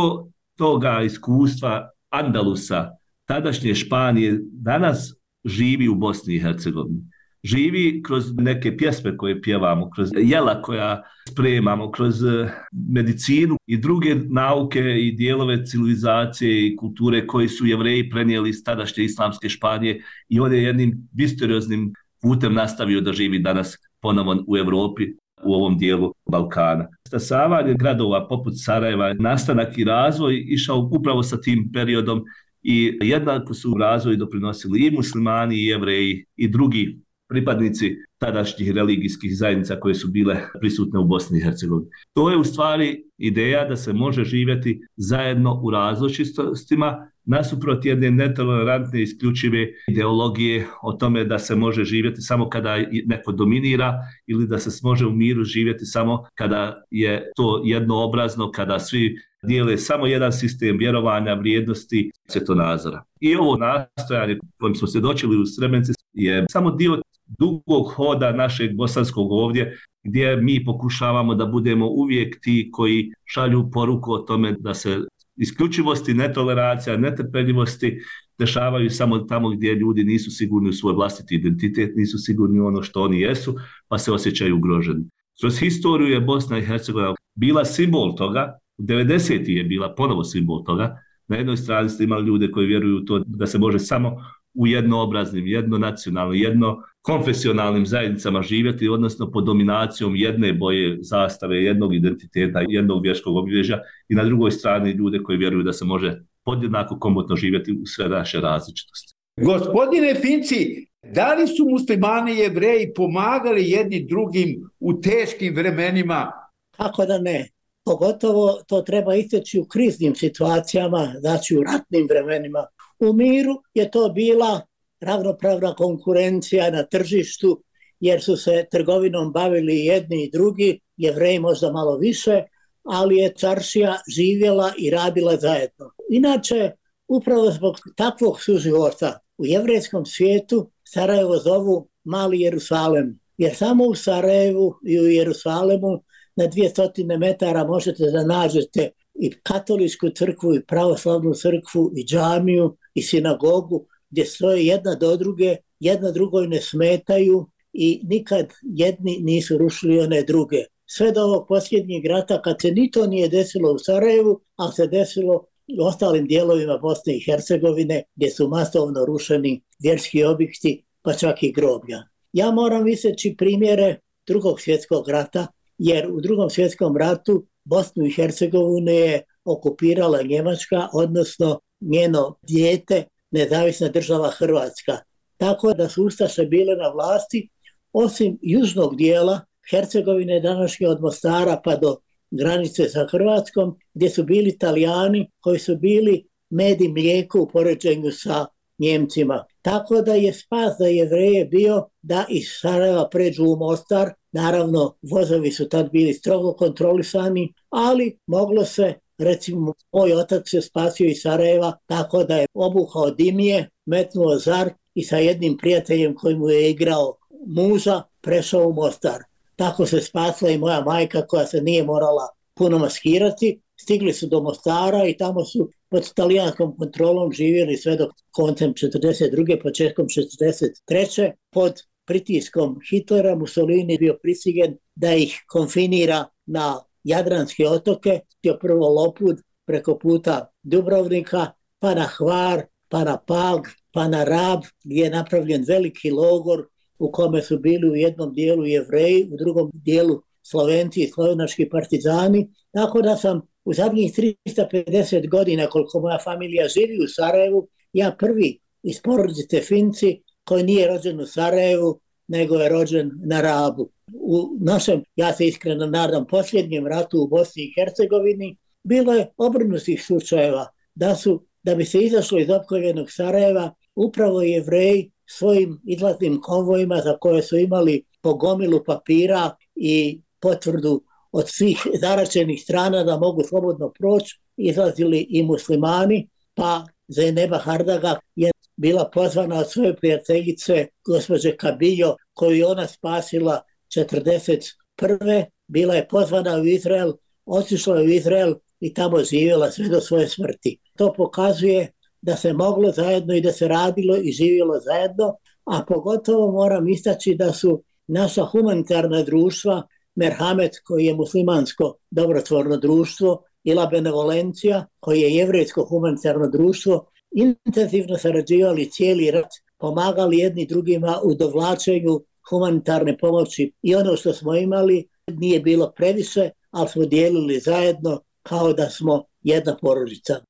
toga iskustva Andalusa, tadašnje Španije, danas živi u Bosni i Hercegovini živi kroz neke pjesme koje pjevamo, kroz jela koja spremamo, kroz eh, medicinu i druge nauke i dijelove civilizacije i kulture koji su jevreji prenijeli iz tadašnje islamske Španije i on je jednim misterioznim putem nastavio da živi danas ponovo u Evropi u ovom dijelu Balkana. Stasavanje gradova poput Sarajeva, nastanak i razvoj išao upravo sa tim periodom i jednako su u razvoju doprinosili i muslimani i jevreji i drugi pripadnici tadašnjih religijskih zajednica koje su bile prisutne u Bosni i Hercegovini. To je u stvari ideja da se može živjeti zajedno u različitostima nasuprot jedne netolerantne isključive ideologije o tome da se može živjeti samo kada neko dominira ili da se može u miru živjeti samo kada je to jednoobrazno, kada svi dijele samo jedan sistem vjerovanja, vrijednosti, svjetonazora. I ovo nastojanje kojim smo svjedočili u Srebrenici je samo dio dugog hoda našeg bosanskog ovdje, gdje mi pokušavamo da budemo uvijek ti koji šalju poruku o tome da se isključivosti, netoleracija, netrpeljivosti dešavaju samo tamo gdje ljudi nisu sigurni u svoj vlastiti identitet, nisu sigurni u ono što oni jesu, pa se osjećaju ugroženi. Kroz historiju je Bosna i Hercegovina bila simbol toga, u 90. je bila ponovo simbol toga, na jednoj strani ste imali ljude koji vjeruju to da se može samo u jednoobraznim, jednonacionalnim, jedno konfesionalnim zajednicama živjeti, odnosno pod dominacijom jedne boje zastave, jednog identiteta, jednog vjerskog obilježja i na drugoj strani ljude koji vjeruju da se može podjednako komotno živjeti u sve naše različitosti. Gospodine Finci, da li su muslimani i jevreji pomagali jedni drugim u teškim vremenima? Kako da ne? Pogotovo to treba isteći u kriznim situacijama, znači u ratnim vremenima. U miru je to bila ravnopravna konkurencija na tržištu, jer su se trgovinom bavili jedni i drugi, jevreji možda malo više, ali je caršija živjela i radila zajedno. Inače, upravo zbog takvog suživota u jevrejskom svijetu Sarajevo zovu Mali Jerusalem, jer samo u Sarajevu i u Jerusalemu na 200 metara možete da nađete i katoličku crkvu i pravoslavnu crkvu i džamiju i sinagogu gdje stoje jedna do druge, jedna drugoj ne smetaju i nikad jedni nisu rušili one druge. Sve do ovog posljednjeg rata, kad se ni to nije desilo u Sarajevu, a se desilo u ostalim dijelovima Bosne i Hercegovine, gdje su masovno rušeni vjerski objekti, pa čak i groblja. Ja moram viseći primjere drugog svjetskog rata, jer u drugom svjetskom ratu Bosnu i Hercegovinu je okupirala Njemačka, odnosno njeno dijete nezavisna država Hrvatska. Tako da su Ustaše bile na vlasti, osim južnog dijela Hercegovine današnje od Mostara pa do granice sa Hrvatskom, gdje su bili italijani koji su bili med i mlijeko u poređenju sa Njemcima. Tako da je spas za jevreje bio da iz Sarajeva pređu u Mostar. Naravno, vozovi su tad bili strogo kontrolisani, ali moglo se recimo moj otac se spasio iz Sarajeva tako da je obuhao dimije, metnuo zar i sa jednim prijateljem koji mu je igrao muza prešao u Mostar. Tako se spasla i moja majka koja se nije morala puno maskirati. Stigli su do Mostara i tamo su pod talijanskom kontrolom živjeli sve do koncem 42. početkom 43. pod pritiskom Hitlera Mussolini bio prisigen da ih konfinira na Jadranske otoke, je prvo Lopud preko puta Dubrovnika, pa na Hvar, pa na Palg, pa na Rab, gdje je napravljen veliki logor u kome su bili u jednom dijelu jevreji, u drugom dijelu slovenci i slovenački partizani. Tako da sam u zadnjih 350 godina, koliko moja familija živi u Sarajevu, ja prvi iz porodice Finci koji nije rođen u Sarajevu, nego je rođen na Rabu. U našem, ja se iskreno nadam, posljednjem ratu u Bosni i Hercegovini, bilo je obrnutih slučajeva da su, da bi se izašlo iz opkoljenog Sarajeva, upravo jevreji svojim izlaznim konvojima za koje su imali pogomilu papira i potvrdu od svih zaračenih strana da mogu slobodno proći, izlazili i muslimani, pa Zeneba Hardaga je bila pozvana od svoje prijateljice gospođe Kabiljo, koju ona spasila 41. Bila je pozvana u Izrael, otišla je u Izrael i tamo živjela sve do svoje smrti. To pokazuje da se moglo zajedno i da se radilo i živjelo zajedno, a pogotovo moram istaći da su naša humanitarna društva, Merhamet koji je muslimansko dobrotvorno društvo, ila Benevolencija koji je jevrijsko humanitarno društvo, intenzivno sarađivali cijeli rat, pomagali jedni drugima u dovlačenju humanitarne pomoći i ono što smo imali nije bilo previše, ali smo dijelili zajedno kao da smo jedna porodica.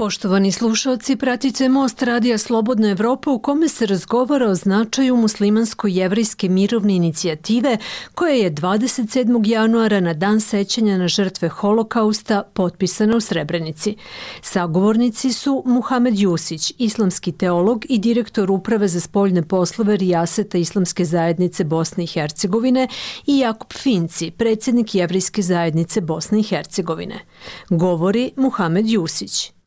Poštovani slušalci, pratite Most Radija Slobodna Evropa u kome se razgovara o značaju muslimansko-jevrijske mirovne inicijative koja je 27. januara na dan sećanja na žrtve holokausta potpisana u Srebrenici. Sagovornici su Muhamed Jusić, islamski teolog i direktor Uprave za spoljne poslove Rijaseta Islamske zajednice Bosne i Hercegovine i Jakub Finci, predsjednik Jevrijske zajednice Bosne i Hercegovine. Govori Muhamed Jusić.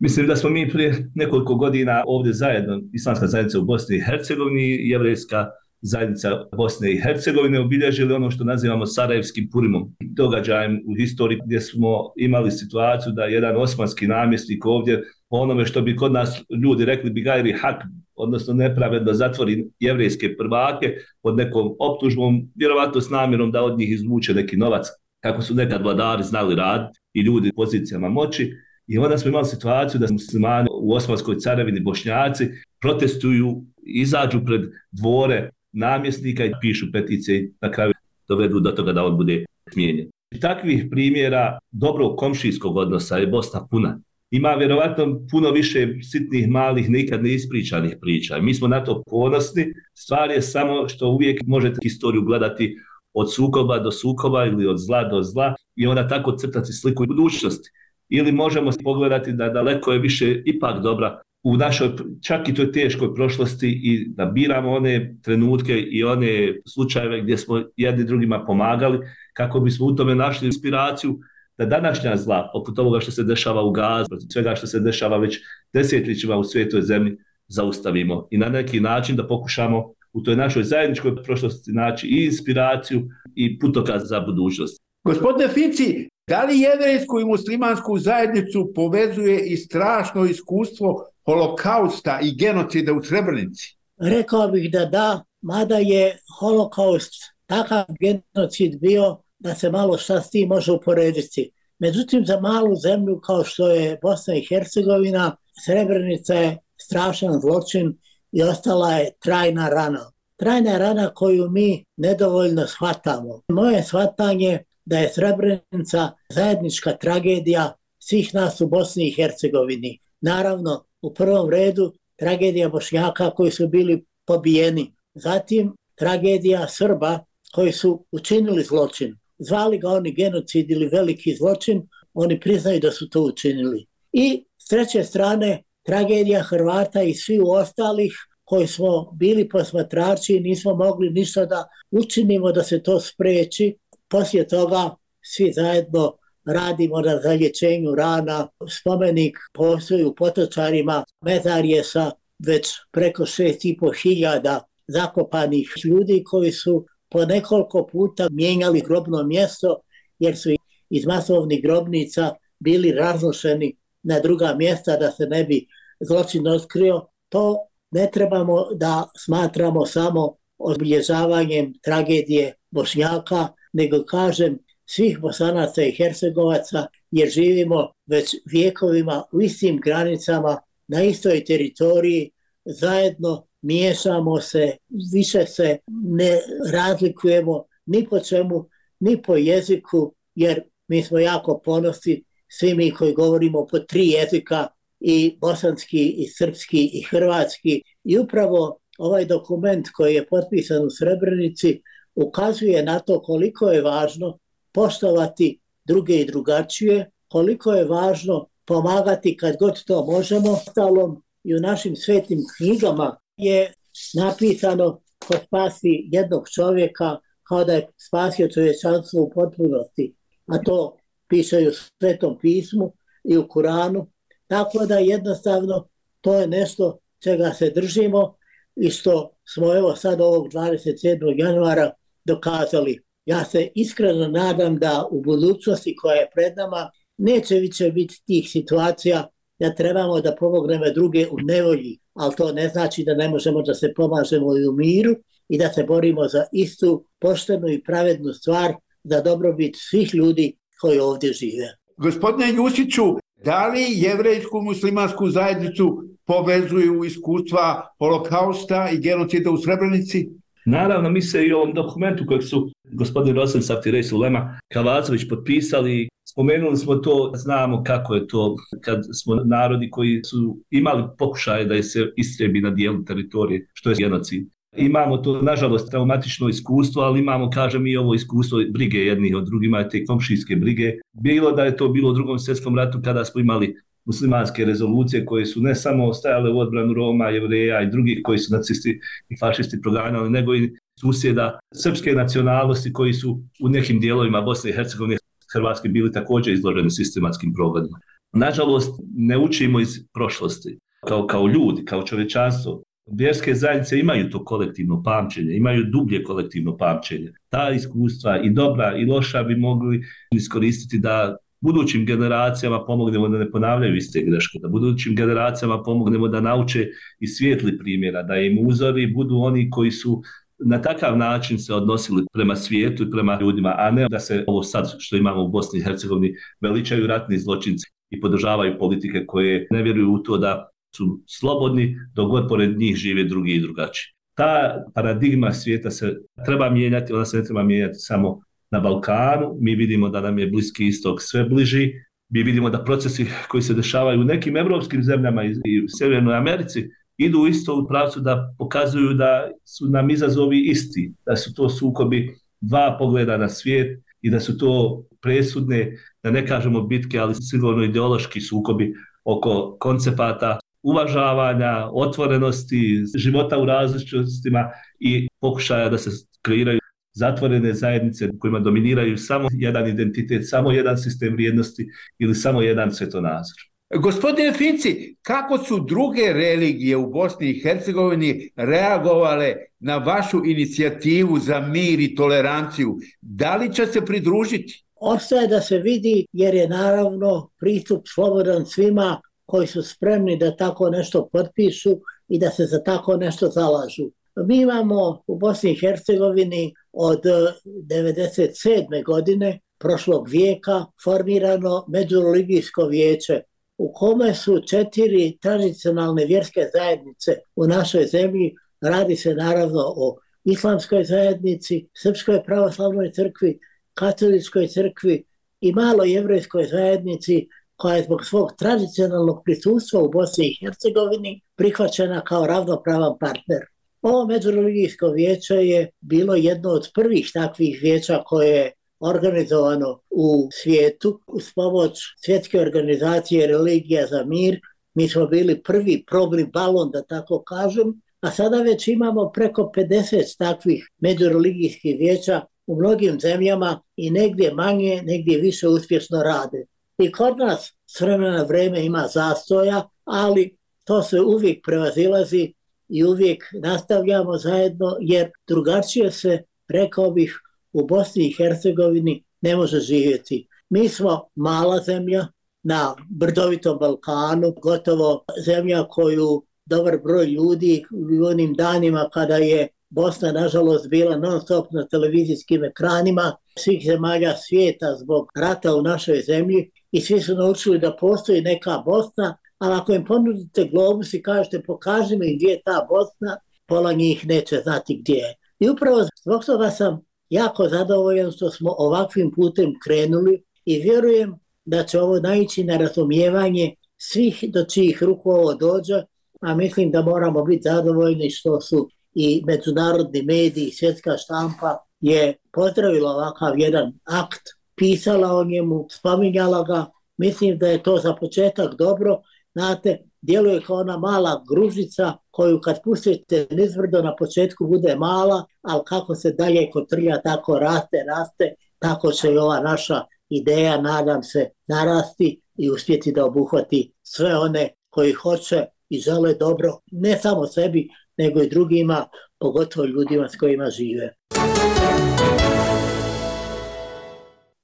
Mislim da smo mi prije nekoliko godina ovdje zajedno, Islamska zajednica u Bosni i Hercegovini i Jevrejska zajednica Bosne i Hercegovine obilježili ono što nazivamo Sarajevskim purimom. Događajem u historiji gdje smo imali situaciju da jedan osmanski namjesnik ovdje onome što bi kod nas ljudi rekli bi gajri hak, odnosno nepravedno zatvori jevrejske prvake pod nekom optužbom, vjerovatno s namjerom da od njih izvuče neki novac kako su nekad vladari znali raditi i ljudi u pozicijama moći. I onda smo imali situaciju da muslimani u Osmanskoj carevini bošnjaci protestuju, izađu pred dvore namjesnika i pišu petice i na kraju dovedu do toga da on bude smijenjen. I takvih primjera dobrog komšijskog odnosa je Bosna puna. Ima vjerovatno puno više sitnih, malih, nikad neispričanih priča. Mi smo na to ponosni. Stvar je samo što uvijek možete historiju gledati od sukoba do sukoba ili od zla do zla i onda tako crtati sliku budućnosti. Ili možemo pogledati da daleko je više ipak dobra u našoj čak i toj teškoj prošlosti i da biramo one trenutke i one slučajeve gdje smo jedni drugima pomagali kako bismo u tome našli inspiraciju da današnja zla, poput ovoga što se dešava u Gazu, svega što se dešava već desetljećima u svijetoj zemlji, zaustavimo i na neki način da pokušamo u toj našoj zajedničkoj prošlosti naći i inspiraciju i putokaz za budućnost. Gospodine Fici, da li jevrejsku i muslimansku zajednicu povezuje i strašno iskustvo holokausta i genocida u Srebrenici? Rekao bih da da, mada je holokaust takav genocid bio da se malo šta s tim može uporediti. Međutim, za malu zemlju kao što je Bosna i Hercegovina, Srebrenica je strašan zločin i ostala je trajna rana. Trajna rana koju mi nedovoljno shvatamo. Moje shvatanje da je Srebrenica zajednička tragedija svih nas u Bosni i Hercegovini. Naravno, u prvom redu tragedija Bošnjaka koji su bili pobijeni. Zatim tragedija Srba koji su učinili zločin. Zvali ga oni genocid ili veliki zločin, oni priznaju da su to učinili. I s treće strane tragedija Hrvata i svi u ostalih koji smo bili posmatrači i nismo mogli ništa da učinimo da se to spreči. Poslije toga svi zajedno radimo na zalječenju rana. Spomenik postoji u potočarima. Mezar je sa već preko šest i po hiljada zakopanih ljudi koji su po nekoliko puta mijenjali grobno mjesto jer su iz masovnih grobnica bili razlošeni na druga mjesta da se ne bi zločin otkrio. To ne trebamo da smatramo samo obilježavanjem tragedije Bošnjaka, nego kažem svih Bosanaca i Hercegovaca, jer živimo već vijekovima u istim granicama, na istoj teritoriji, zajedno miješamo se, više se ne razlikujemo ni po čemu, ni po jeziku, jer mi smo jako ponosti, svi mi koji govorimo po tri jezika, i bosanski, i srpski, i hrvatski. I upravo ovaj dokument koji je potpisan u Srebrenici ukazuje na to koliko je važno poštovati druge i drugačije, koliko je važno pomagati kad god to možemo. Stalom i u našim svetim knjigama je napisano ko spasi jednog čovjeka kao da je spasio čovječanstvo u potpunosti. A to piše u svetom pismu i u Kuranu. Tako da jednostavno to je nešto čega se držimo i što smo evo sad ovog 27. januara dokazali. Ja se iskreno nadam da u budućnosti koja je pred nama neće više biti tih situacija da trebamo da pomognemo druge u nevolji, ali to ne znači da ne možemo da se pomažemo i u miru i da se borimo za istu poštenu i pravednu stvar za dobrobit svih ljudi koji ovdje žive. Gospodine Ljusiću, da li jevrejsku muslimansku zajednicu povezuju iskustva holokausta i genocida u Srebrenici? Naravno, mi se i ovom dokumentu kojeg su gospodin Rosen Safti Rejs Ulema Kavazović potpisali, spomenuli smo to, znamo kako je to kad smo narodi koji su imali pokušaje da je se istrebi na dijelu teritorije, što je genocid. Imamo to, nažalost, traumatično iskustvo, ali imamo, kažem, i ovo iskustvo brige jednih od drugima, te komšijske brige. Bilo da je to bilo u drugom svjetskom ratu kada smo imali muslimanske rezolucije koje su ne samo stajale u odbranu Roma, Jevreja i drugih koji su nacisti i fašisti proganjali, nego i susjeda srpske nacionalnosti koji su u nekim dijelovima Bosne i Hercegovine Hrvatske bili također izloženi sistematskim progonima. Nažalost, ne učimo iz prošlosti. Kao, kao ljudi, kao čovečanstvo, vjerske zajednice imaju to kolektivno pamćenje, imaju dublje kolektivno pamćenje. Ta iskustva i dobra i loša bi mogli iskoristiti da budućim generacijama pomognemo da ne ponavljaju iste greške, da budućim generacijama pomognemo da nauče i svijetli primjera, da im uzori budu oni koji su na takav način se odnosili prema svijetu i prema ljudima, a ne da se ovo sad što imamo u Bosni i Hercegovini veličaju ratni zločinci i podržavaju politike koje ne vjeruju u to da su slobodni dok god pored njih žive drugi i drugačiji. Ta paradigma svijeta se treba mijenjati, ona se ne treba mijenjati samo na Balkanu, mi vidimo da nam je Bliski istok sve bliži, mi vidimo da procesi koji se dešavaju u nekim evropskim zemljama i u Sjevernoj Americi idu isto u pravcu da pokazuju da su nam izazovi isti, da su to sukobi dva pogleda na svijet i da su to presudne, da ne kažemo bitke, ali sigurno ideološki sukobi oko koncepata uvažavanja, otvorenosti, života u različitostima i pokušaja da se kreiraju zatvorene zajednice u kojima dominiraju samo jedan identitet, samo jedan sistem vrijednosti ili samo jedan svetonazor. Gospodine Finci, kako su druge religije u Bosni i Hercegovini reagovale na vašu inicijativu za mir i toleranciju? Da li će se pridružiti? Ostaje da se vidi jer je naravno pristup slobodan svima koji su spremni da tako nešto potpišu i da se za tako nešto zalažu. Mi imamo u Bosni i Hercegovini od eh, 1997. godine prošlog vijeka formirano međureligijsko vijeće u kome su četiri tradicionalne vjerske zajednice u našoj zemlji. Radi se naravno o islamskoj zajednici, srpskoj pravoslavnoj crkvi, katoličkoj crkvi i malo jevrejskoj zajednici koja je zbog svog tradicionalnog prisustva u Bosni i Hercegovini prihvaćena kao ravnopravan partner. Ovo međureligijsko vijeće je bilo jedno od prvih takvih vijeća koje je organizovano u svijetu uz pomoć svjetske organizacije Religija za mir. Mi smo bili prvi probni balon, da tako kažem, a sada već imamo preko 50 takvih međureligijskih vijeća u mnogim zemljama i negdje manje, negdje više uspješno rade. I kod nas s vremena vreme ima zastoja, ali to se uvijek prevazilazi i uvijek nastavljamo zajedno jer drugačije se rekao bih, u Bosni i Hercegovini ne može živjeti. Mi smo mala zemlja na brdovitom Balkanu, gotovo zemlja koju dobar broj ljudi u onim danima kada je Bosna nažalost bila non stop na televizijskim ekranima svih zemalja svijeta zbog rata u našoj zemlji i svi su naučili da postoji neka Bosna, ali ako im ponudite globus i kažete pokaži mi gdje je ta Bosna, pola njih neće znati gdje je. I upravo zbog toga sam jako zadovoljan što smo ovakvim putem krenuli i vjerujem da će ovo naići na razumijevanje svih do čijih ruku ovo dođe, a mislim da moramo biti zadovoljni što su i međunarodni mediji i svjetska štampa je pozdravila ovakav jedan akt, pisala o njemu, spominjala ga. Mislim da je to za početak dobro. Znate, djeluje kao ona mala gružica koju kad pustite nizvrdo na početku bude mala, ali kako se dalje kotrlja, tako raste, raste, tako će i ova naša ideja, nadam se, narasti i uspjeti da obuhvati sve one koji hoće i žele dobro, ne samo sebi, nego i drugima, pogotovo ljudima s kojima žive.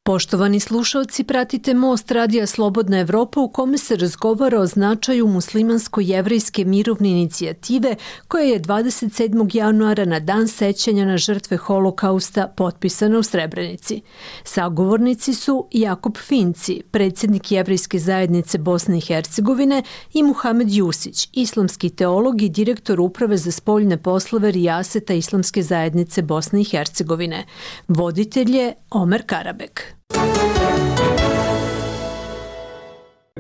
Poštovani slušalci, pratite Most Radija Slobodna Evropa u kome se razgovara o značaju muslimansko-jevrejske mirovne inicijative koja je 27. januara na dan sećanja na žrtve holokausta potpisana u Srebrenici. Sagovornici su Jakub Finci, predsjednik Jevrejske zajednice Bosne i Hercegovine i Muhamed Jusić, islamski teolog i direktor Uprave za spoljne poslove Rijaseta Islamske zajednice Bosne i Hercegovine. Voditelj je Omer Karabek.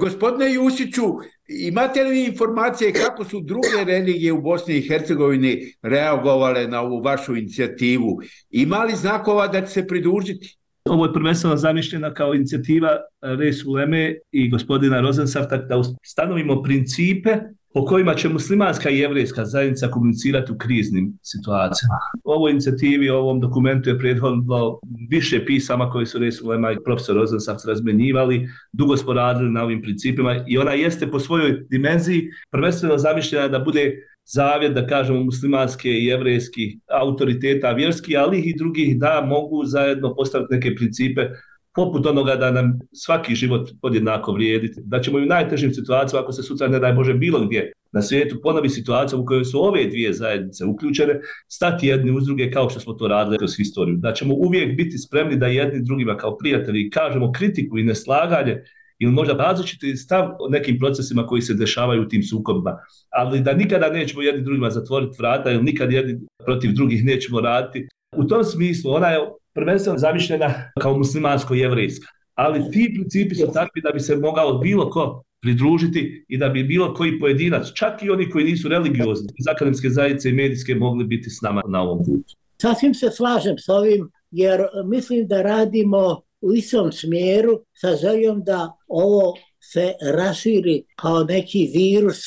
Gospodine Jusiću, imate li informacije kako su druge religije u Bosni i Hercegovini reagovale na ovu vašu inicijativu? Ima li znakova da će se pridružiti? Ovo je prvenstveno zamišljena kao inicijativa Res Uleme i gospodina Rozensafta da ustanovimo principe o kojima će muslimanska i jevrijska zajednica komunicirati u kriznim situacijama. U ovoj inicijativi, u ovom dokumentu je prijedhodno više pisama koje su Resul Lema i profesor Rozensaft razmenjivali, dugo smo radili na ovim principima i ona jeste po svojoj dimenziji prvenstveno zamišljena da bude zavjet, da kažemo, muslimanske i jevrijski autoriteta vjerski, ali i drugih da mogu zajedno postaviti neke principe poput onoga da nam svaki život podjednako vrijedi, da ćemo i u najtežim situacijama, ako se sutra ne daj Bože bilo gdje na svijetu ponovi situacija u kojoj su ove dvije zajednice uključene, stati jedni uz druge kao što smo to radili kroz historiju. Da ćemo uvijek biti spremni da jedni drugima kao prijatelji kažemo kritiku i neslaganje ili možda različiti stav o nekim procesima koji se dešavaju u tim sukobima, ali da nikada nećemo jedni drugima zatvoriti vrata ili nikad jedni protiv drugih nećemo raditi. U tom smislu ona je prvenstveno zamišljena kao muslimansko-jevrijska. Ali ti principi su takvi da bi se mogao bilo ko pridružiti i da bi bilo koji pojedinac, čak i oni koji nisu religiozni, iz akademske zajednice i medijske, mogli biti s nama na ovom putu. Sasvim se slažem s ovim, jer mislim da radimo u istom smjeru sa željom da ovo se raširi kao neki virus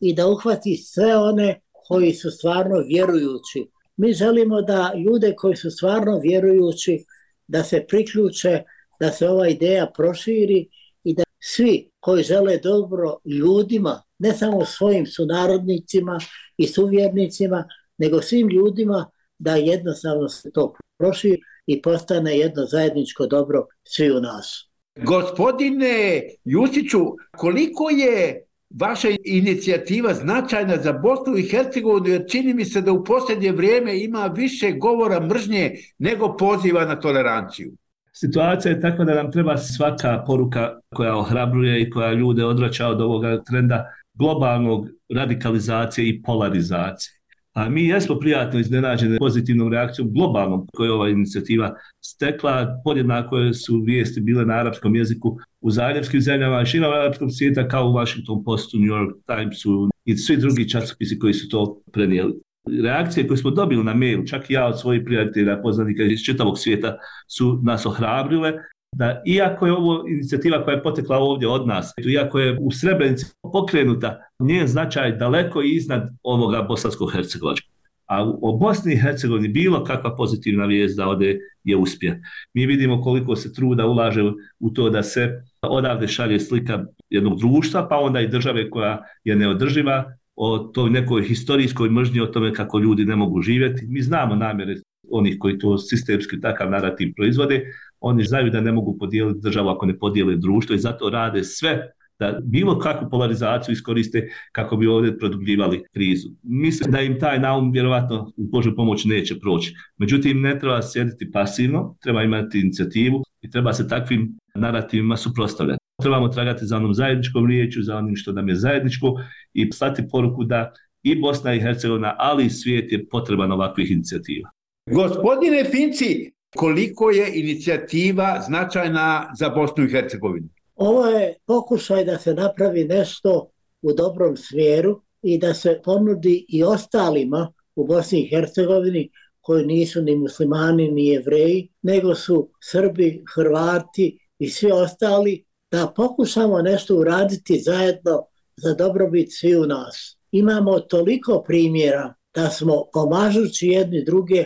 i da uhvati sve one koji su stvarno vjerujući mi želimo da ljude koji su stvarno vjerujući da se priključe, da se ova ideja proširi i da svi koji žele dobro ljudima, ne samo svojim sunarodnicima i suvjernicima, nego svim ljudima da jednostavno se to proširi i postane jedno zajedničko dobro svi u nas. Gospodine Jusiću, koliko je vaša inicijativa značajna za Bosnu i Hercegovinu, jer čini mi se da u posljednje vrijeme ima više govora mržnje nego poziva na toleranciju. Situacija je takva da nam treba svaka poruka koja ohrabruje i koja ljude odvraća od ovoga trenda globalnog radikalizacije i polarizacije. A mi jesmo prijatno iznenađeni pozitivnom reakcijom globalnom koju je ova inicijativa stekla. Podjednako su vijesti bile na arapskom jeziku u zaljevskim zemljama, širom arapskog svijeta kao u Washington Postu, New York Timesu i svi drugi časopisi koji su to prenijeli. Reakcije koje smo dobili na mail, čak i ja od svojih prijatelja, poznanika iz čitavog svijeta, su nas ohrabrile da iako je ovo inicijativa koja je potekla ovdje od nas, iako je u Srebrenici pokrenuta, njen značaj daleko iznad ovoga bosansko-hercegovačkog. A u Bosni i Hercegovini bilo kakva pozitivna vijest da ode je uspje. Mi vidimo koliko se truda ulaže u to da se odavde šalje slika jednog društva, pa onda i države koja je neodrživa, o toj nekoj historijskoj mržnji o tome kako ljudi ne mogu živjeti. Mi znamo namjere onih koji to sistemski takav narativ proizvode, oni znaju da ne mogu podijeliti državu ako ne podijele društvo i zato rade sve da bilo kakvu polarizaciju iskoriste kako bi ovdje produbljivali krizu. Mislim da im taj naum vjerovatno u Božju pomoć neće proći. Međutim, ne treba sjediti pasivno, treba imati inicijativu i treba se takvim narativima suprostavljati. Trebamo tragati za onom zajedničkom riječu, za onim što nam je zajedničko i slati poruku da i Bosna i Hercegovina, ali i svijet je potreban ovakvih inicijativa. Gospodine Finci, koliko je inicijativa značajna za Bosnu i Hercegovinu? Ovo je pokušaj da se napravi nešto u dobrom smjeru i da se ponudi i ostalima u Bosni i Hercegovini koji nisu ni muslimani ni jevreji, nego su Srbi, Hrvati i svi ostali, da pokušamo nešto uraditi zajedno za dobrobit svi u nas. Imamo toliko primjera da smo pomažući jedni druge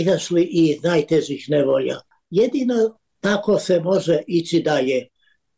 izašli iz najtežih nevolja. Jedino tako se može ići dalje.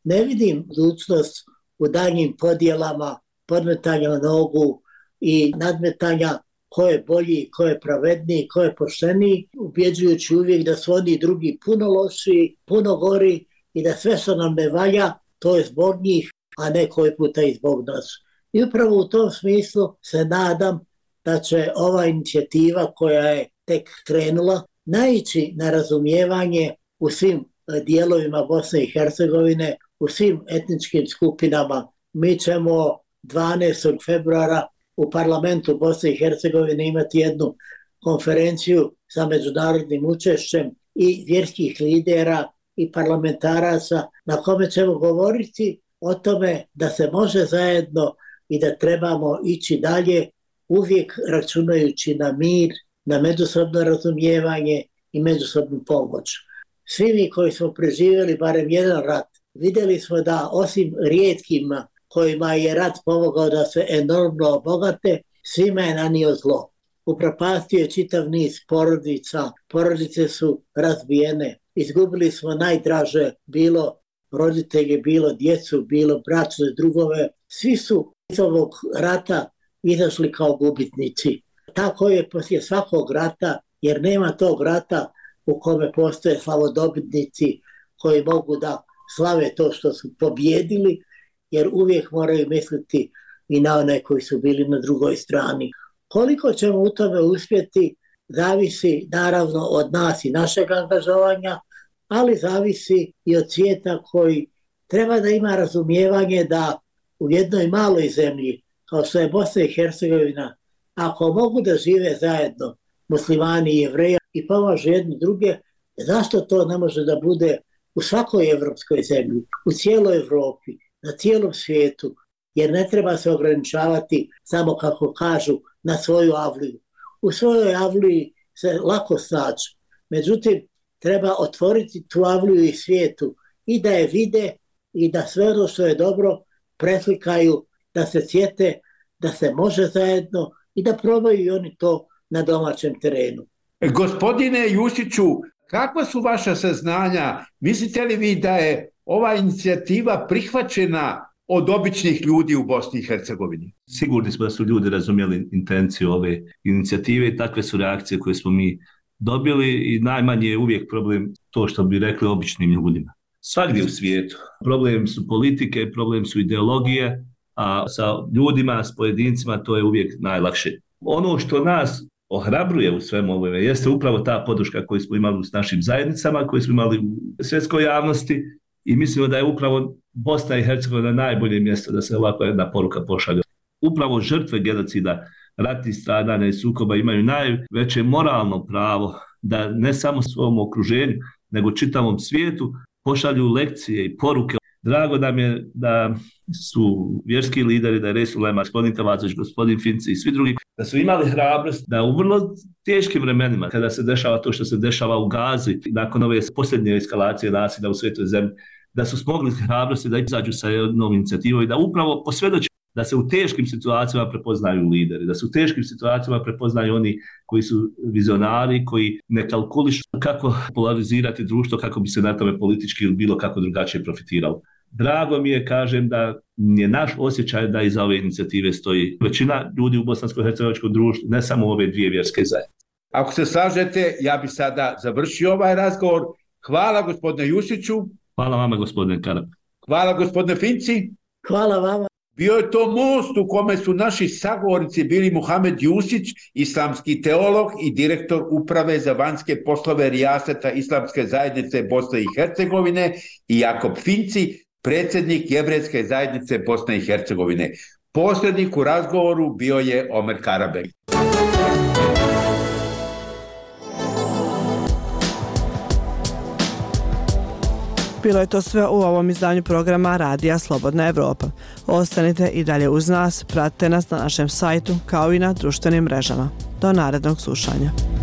Ne vidim budućnost u daljim podjelama, podmetanja nogu i nadmetanja ko je bolji, ko je pravedniji, ko je pošteniji, ubjeđujući uvijek da su oni drugi puno loši, puno gori i da sve što nam ne valja, to je zbog njih, a ne koji puta i zbog nas. I upravo u tom smislu se nadam da će ova inicijativa koja je tek krenula naići na razumijevanje u svim e, dijelovima Bosne i Hercegovine, u svim etničkim skupinama. Mi ćemo 12. februara u parlamentu Bosne i Hercegovine imati jednu konferenciju sa međunarodnim učešćem i vjerskih lidera i parlamentaraca na kome ćemo govoriti o tome da se može zajedno i da trebamo ići dalje uvijek računajući na mir, na međusobno razumijevanje i međusobnu pomoć. Svi mi koji smo preživjeli barem jedan rat, vidjeli smo da osim rijetkima kojima je rat pomogao da se enormno obogate, svima je nanio zlo. Upropastio je čitav niz porodica, porodice su razbijene, izgubili smo najdraže, bilo roditelje, bilo djecu, bilo bračne i drugove, svi su iz ovog rata izašli kao gubitnici. Tako je poslije svakog rata, jer nema tog rata u kome postoje slavodobitnici koji mogu da slave to što su pobjedili, jer uvijek moraju misliti i na one koji su bili na drugoj strani. Koliko ćemo u tome uspjeti, zavisi naravno od nas i našeg angažovanja, ali zavisi i od svijeta koji treba da ima razumijevanje da u jednoj maloj zemlji, kao što je Bosna i Hercegovina, ako mogu da žive zajedno muslimani i jevreja i pomažu jedni druge, zašto to ne može da bude u svakoj evropskoj zemlji, u cijeloj Evropi, na cijelom svijetu, jer ne treba se ograničavati samo kako kažu na svoju avliju. U svojoj avliji se lako snađu. Međutim, treba otvoriti tu avliju i svijetu i da je vide i da sve ono što je dobro preslikaju, da se sjete, da se može zajedno i da probaju i oni to na domaćem terenu. Gospodine Jusiću, kakva su vaša saznanja? Mislite li vi da je ova inicijativa prihvaćena od običnih ljudi u Bosni i Hercegovini? Sigurni smo da su ljudi razumjeli intenciju ove inicijative i takve su reakcije koje smo mi dobili i najmanje je uvijek problem to što bi rekli običnim ljudima. Svakdje u svijetu. Problem su politike, problem su ideologije, a sa ljudima, s pojedincima to je uvijek najlakše. Ono što nas ohrabruje u svemu ovome jeste upravo ta podrška koju smo imali s našim zajednicama, koju smo imali u svjetskoj javnosti i mislimo da je upravo Bosna i Hercegovina najbolje mjesto da se ovako jedna poruka pošalje. Upravo žrtve genocida, ratni stradanja i sukoba imaju najveće moralno pravo da ne samo svom okruženju, nego čitavom svijetu pošalju lekcije i poruke. Drago nam je da su vjerski lideri, da je Resul Lema, gospodin Kavacović, gospodin Finci i svi drugi, da su imali hrabrost da u vrlo teškim vremenima, kada se dešava to što se dešava u Gazi, nakon ove posljednje eskalacije nasilja u svetoj zemlji, da su smogli hrabrosti da izađu sa jednom inicijativom i da upravo posvjedoče da se u teškim situacijama prepoznaju lideri, da se u teškim situacijama prepoznaju oni koji su vizionari, koji ne kalkulišu kako polarizirati društvo, kako bi se na tome politički ili bilo kako drugačije profitiralo. Drago mi je, kažem, da je naš osjećaj da iza ove inicijative stoji većina ljudi u bosansko-hercegovačkom društvu, ne samo ove dvije vjerske zajednice. Ako se slažete, ja bi sada završio ovaj razgovor. Hvala gospodine Jusiću. Hvala vama gospodine Karab. Hvala gospodine Finci. Hvala vama. Bio je to most u kome su naši sagovornici bili Muhamed Jusić, islamski teolog i direktor uprave za vanjske poslove Rijaseta Islamske zajednice Bosne i Hercegovine i Jakob Finci, predsjednik Jevretske zajednice Bosne i Hercegovine. Posljednik u razgovoru bio je Omer Karabek. Bilo je to sve u ovom izdanju programa Radija Slobodna Evropa. Ostanite i dalje uz nas, pratite nas na našem sajtu kao i na društvenim mrežama. Do narednog slušanja.